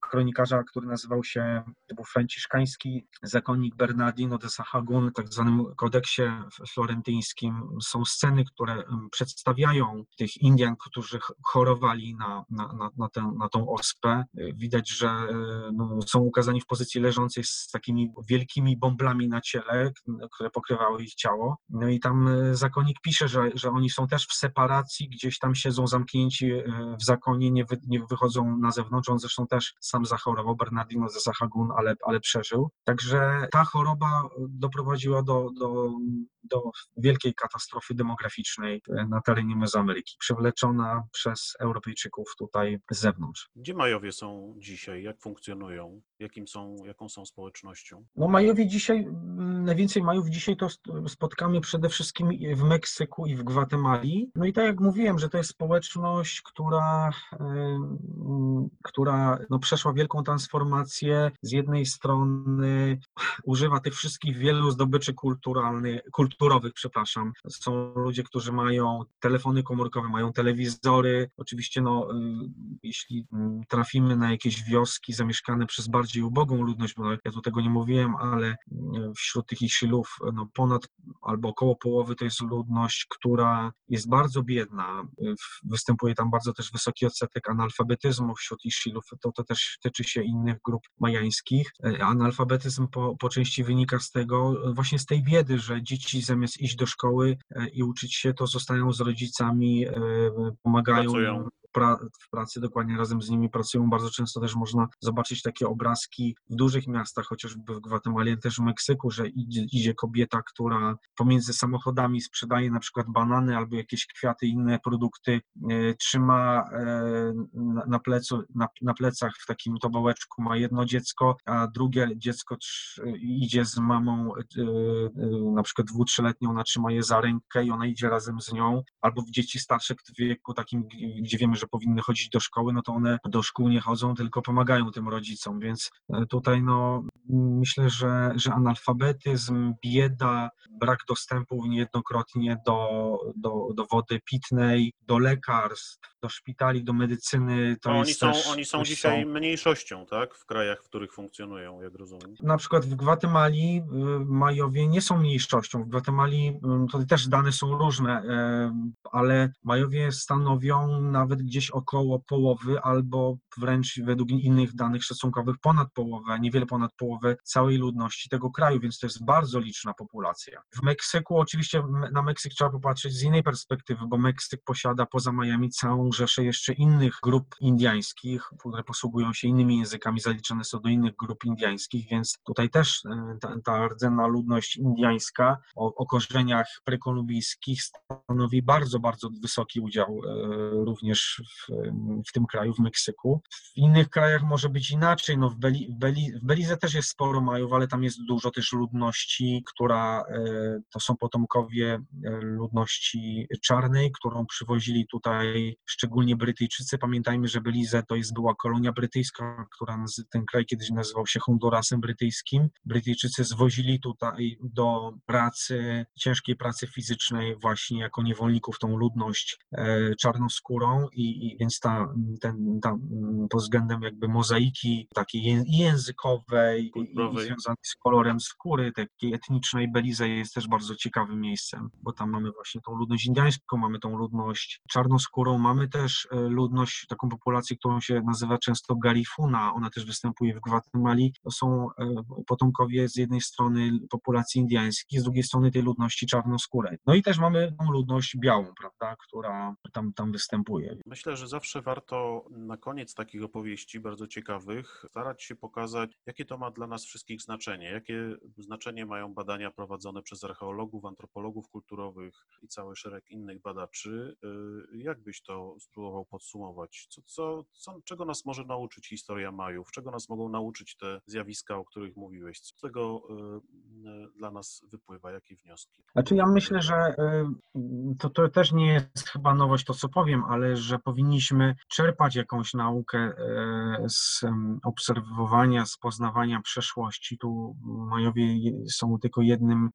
kronikarza, który nazywał się, to był franciszkański zakonnik Bernardin, Bernardino de Sahagún, tak zwanym kodeksie florentyńskim, są sceny, które przedstawiają tych Indian, którzy chorowali na, na, na, na, tę, na tą ospę. Widać, że e, no, są ukazani w pozycji leżącej z takimi wielkimi bąblami na ciele, które pokrywały ich ciało. No i tam e, zakonnik pisze, że, że oni są też w separacji, gdzieś tam siedzą zamknięci e, w zakonie, nie, wy, nie wychodzą na zewnątrz. On zresztą też sam zachorował, Bernardino ze Sahagún, ale, ale przeżył. Także ta choroba doprowadziła do, do, do wielkiej katastrofy demograficznej na terenie Mezoameryki, przywleczona przez Europejczyków tutaj z zewnątrz. Gdzie Majowie są dzisiaj? Jak funkcjonują? Jakim są, jaką są społecznością? No Majowie dzisiaj, najwięcej Majów dzisiaj to spotkamy przede wszystkim w Meksyku i w Gwatemali. No i tak jak mówiłem, że to jest społeczność, która, która no przeszła wielką transformację. Z jednej strony używa tych wszystkich wielu zdobyczy kulturalnych, kulturowych, przepraszam. Są ludzie, którzy mają telefony komórkowe, mają telewizory. Oczywiście, no, jeśli trafimy na jakieś wioski zamieszkane przez bardziej ubogą ludność, bo ja tu tego nie mówiłem, ale wśród tych Isilów no, ponad albo około połowy to jest ludność, która jest bardzo biedna. Występuje tam bardzo też wysoki odsetek analfabetyzmu wśród Isilów. To, to też tyczy się innych grup majańskich. Analfabetyzm po, po części wynika z tego, właśnie z tej biedy, że dzieci zamiast iść do szkoły e, i uczyć się, to zostają z rodzicami, e, pomagają Pracują pra, w pracy dokładnie razem z nimi pracują. Bardzo często też można zobaczyć takie obrazki w dużych miastach, chociażby w Gwatemali, też w Meksyku, że idzie, idzie kobieta, która pomiędzy samochodami sprzedaje na przykład banany albo jakieś kwiaty, inne produkty, e, trzyma e, na, na, plecu, na, na plecach w takim tobołeczku ma jedno dziecko, a drugie dziecko idzie z mamą, e, na przykład dwu, trzyletnią, ona trzyma je za rękę i ona idzie razem z nią, albo w dzieci starsze w wieku takim, gdzie wiemy, że powinny chodzić do szkoły, no to one do szkół nie chodzą, tylko pomagają tym rodzicom, więc e, tutaj no myślę, że, że analfabetyzm, bieda, brak dostępu niejednokrotnie do, do, do wody pitnej, do lekarstw, do szpitali, do medycyny, to no, jest oni są, też, Oni są dzisiaj są... mniejszością, tak, w krajach, w których funkcjonują, jak rozumiem. Na przykład w Gwatemali y, Majowie nie są mniejszością. W Gwatemali y, to też dane są różne, y, ale Majowie stanowią nawet gdzieś około połowy albo wręcz według innych danych szacunkowych ponad połowę, niewiele ponad połowę całej ludności tego kraju, więc to jest bardzo liczna populacja. W Meksyku oczywiście na Meksyk trzeba popatrzeć z innej perspektywy, bo Meksyk posiada poza Miami całą rzeszę jeszcze innych grup indyjskich, które posługują się innymi językami, zaliczone są do innych grup indyjskich, więc tutaj też e, ta, ta rdzenna ludność indyjska o, o korzeniach prekolumbijskich stanowi bardzo, bardzo wysoki udział e, również w, w tym kraju, w Meksyku. W innych krajach może być inaczej. No w, Beli, w, Beli, w Belize też jest sporo Majów, ale tam jest dużo też ludności, która e, to są potomkowie ludności czarnej, którą przywozili tutaj szczególnie Brytyjczycy. Pamiętajmy, że Belize to jest była kolonia brytyjska, która ten kraj kiedyś nazywał się Hondurasem brytyjskim. Brytyjczycy zwozili tutaj do pracy, ciężkiej pracy fizycznej właśnie jako niewolników tą ludność e, czarnoskórą i, i więc ta, ten, ta, pod względem jakby mozaiki takiej językowej i, i związanej z kolorem skóry, takiej etnicznej, Belize jest też bardzo ciekawym miejscem, bo tam mamy właśnie tą ludność indyjską, mamy tą ludność czarnoskórą, mamy też e, ludność, taką populację, którą się nazywa często Garifuna, ona też występuje w Gwatemali, to są e, potomkowie z jednej strony populacji indyjskiej, z drugiej strony tej ludności czarnoskórej. No i też mamy tą ludność białą, prawda, która tam, tam występuje. Myślę, że zawsze warto na koniec takich opowieści bardzo ciekawych starać się pokazać, jakie to ma dla nas wszystkich znaczenie, jakie znaczenie mają badania prowadzone przez archeologów, antropologów kulturowych i cały szereg innych badaczy. Y, jak byś to spróbował podsumować? Co, co, co, czego nas może nauczyć historia Majów? Czego nas mogą nauczyć te zjawiska, o których mówiłeś? Co z tego y, y, dla nas wypływa? Jakie wnioski? Znaczy ja myślę, że to, to też nie jest chyba nowość to, co powiem, ale że powinniśmy czerpać jakąś naukę e, z obserwowania, z poznawania przeszłości. Tu Majowie są tylko jednym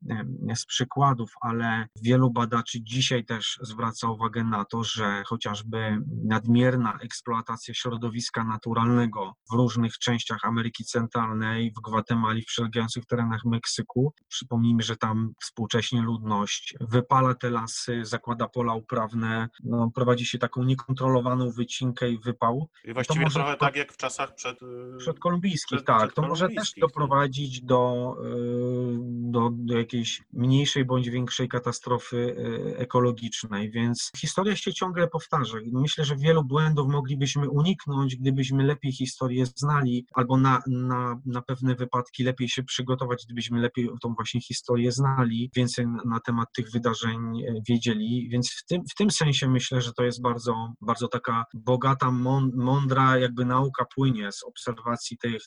z przykładów, ale wielu badaczy dzisiaj też zwraca uwagę na to, że chociażby nadmierna eksploatacja środowiska naturalnego w różnych częściach Ameryki Centralnej, w Gwatemali, w przylegających terenach Meksyku, przypomnijmy, że tam współcześnie ludność wypala te lasy, zakłada pola uprawne, no, prowadzi się taką niekontrolowaną wycinkę i wypał. I właściwie może trochę to- tak jak w czasach przed... y, Przedkolumbijskich, Przed- tak. To może też przedkolumbijskich, no. doprowadzić do, y, do, do jakiejś mniejszej bądź większej katastrofy y, ekologicznej, więc historia się ciągle powtarza. Myślę, że wielu błędów moglibyśmy uniknąć, gdybyśmy lepiej historię znali, albo na, na, na pewne wypadki lepiej się przygotować, gdybyśmy lepiej tą właśnie historię znali, więcej na, temat tych wydarzeń e, wiedzieli. Więc w tym, w tym sensie myślę, że to jest bardzo, bardzo taka bogata, mąd- mądra jakby nauka płynie z obserwacji tej,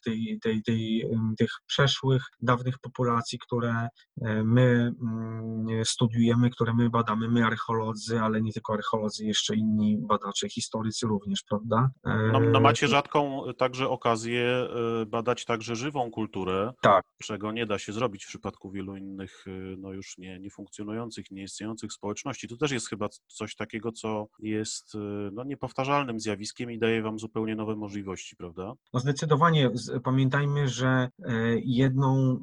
tej, tej, em, tych przeszłych, dawnych populacji, które e, my mm, studiujemy, które my badamy, my archeolodzy, ale nie tylko archeolodzy, jeszcze inni badacze, historycy również, prawda? E, No, no macie rzadką także okazję y, badać także żywą kulturę, Tak. czego nie da się zrobić w przypadku wielu innych, y, no już nie, niefunkcjonujących, nieistniejących społeczności. To też jest chyba coś takiego, co jest no, niepowtarzalnym zjawiskiem i daje wam zupełnie nowe możliwości, prawda? No zdecydowanie pamiętajmy, że e, jedną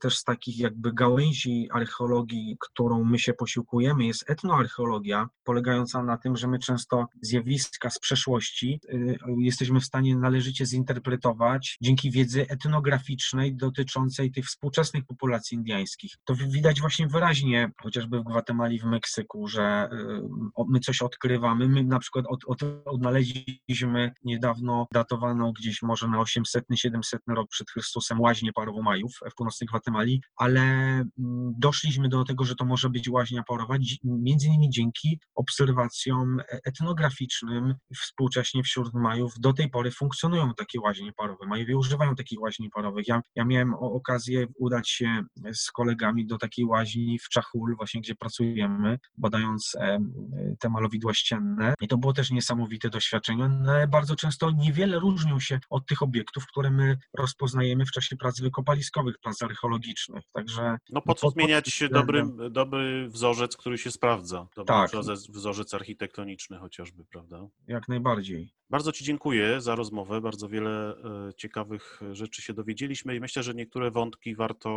też z takich jakby gałęzi archeologii, którą my się posiłkujemy, jest etnoarcheologia, polegająca na tym, że my często zjawiska z przeszłości y, jesteśmy w stanie należycie zinterpretować dzięki wiedzy etnograficznej dotyczącej tych współczesnych populacji indyjskich. To wi- widać właśnie wyraźnie, chociażby w Gwatemali, w Meksyku, że y, my coś odkrywamy. My na przykład od, od, odnaleźliśmy niedawno datowaną gdzieś może na 800-700 rok przed Chrystusem łaźnię parowo Majów w północnej Gwatemali, ale mm, doszliśmy do tego, że to może być łaźnia parowa, między innymi dzięki obserwacjom e- etnograficznym współcześnie wśród Majów. Do tej pory funkcjonują takie łaźnie parowe. Majowie używają takich łaźni parowych. Ja, ja miałem okazję udać się z kolegami do takiej łaźni w Czachul, właśnie gdzie pracujemy, badając e, te malowidła ścienne. I to było też niesamowite doświadczenie, ale bardzo często niewiele różnią się od tych obiektów, które my rozpoznajemy w czasie prac wykopaliskowych, prac archeologicznych. Także No po co pod- pod zmieniać tym dobry, dobry wzorzec, który się sprawdza? Dobry Tak. wzorzec, wzorzec architektoniczny chociażby, prawda? jak najbardziej. Bardzo Ci dziękuję za rozmowę. Bardzo wiele e, ciekawych rzeczy się dowiedzieliśmy i myślę, że niektóre wątki warto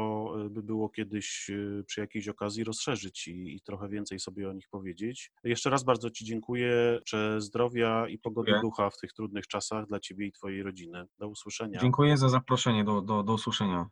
e, by było kiedyś e, przy jakiejś okazji rozszerzyć i, i trochę więcej sobie o nich powiedzieć. Jeszcze raz bardzo Ci dziękuję. Życzę zdrowia i pogody Dziękuję. ducha w tych trudnych czasach dla Ciebie i Twojej rodziny. Do usłyszenia. Dziękuję za zaproszenie, do, do, do usłyszenia.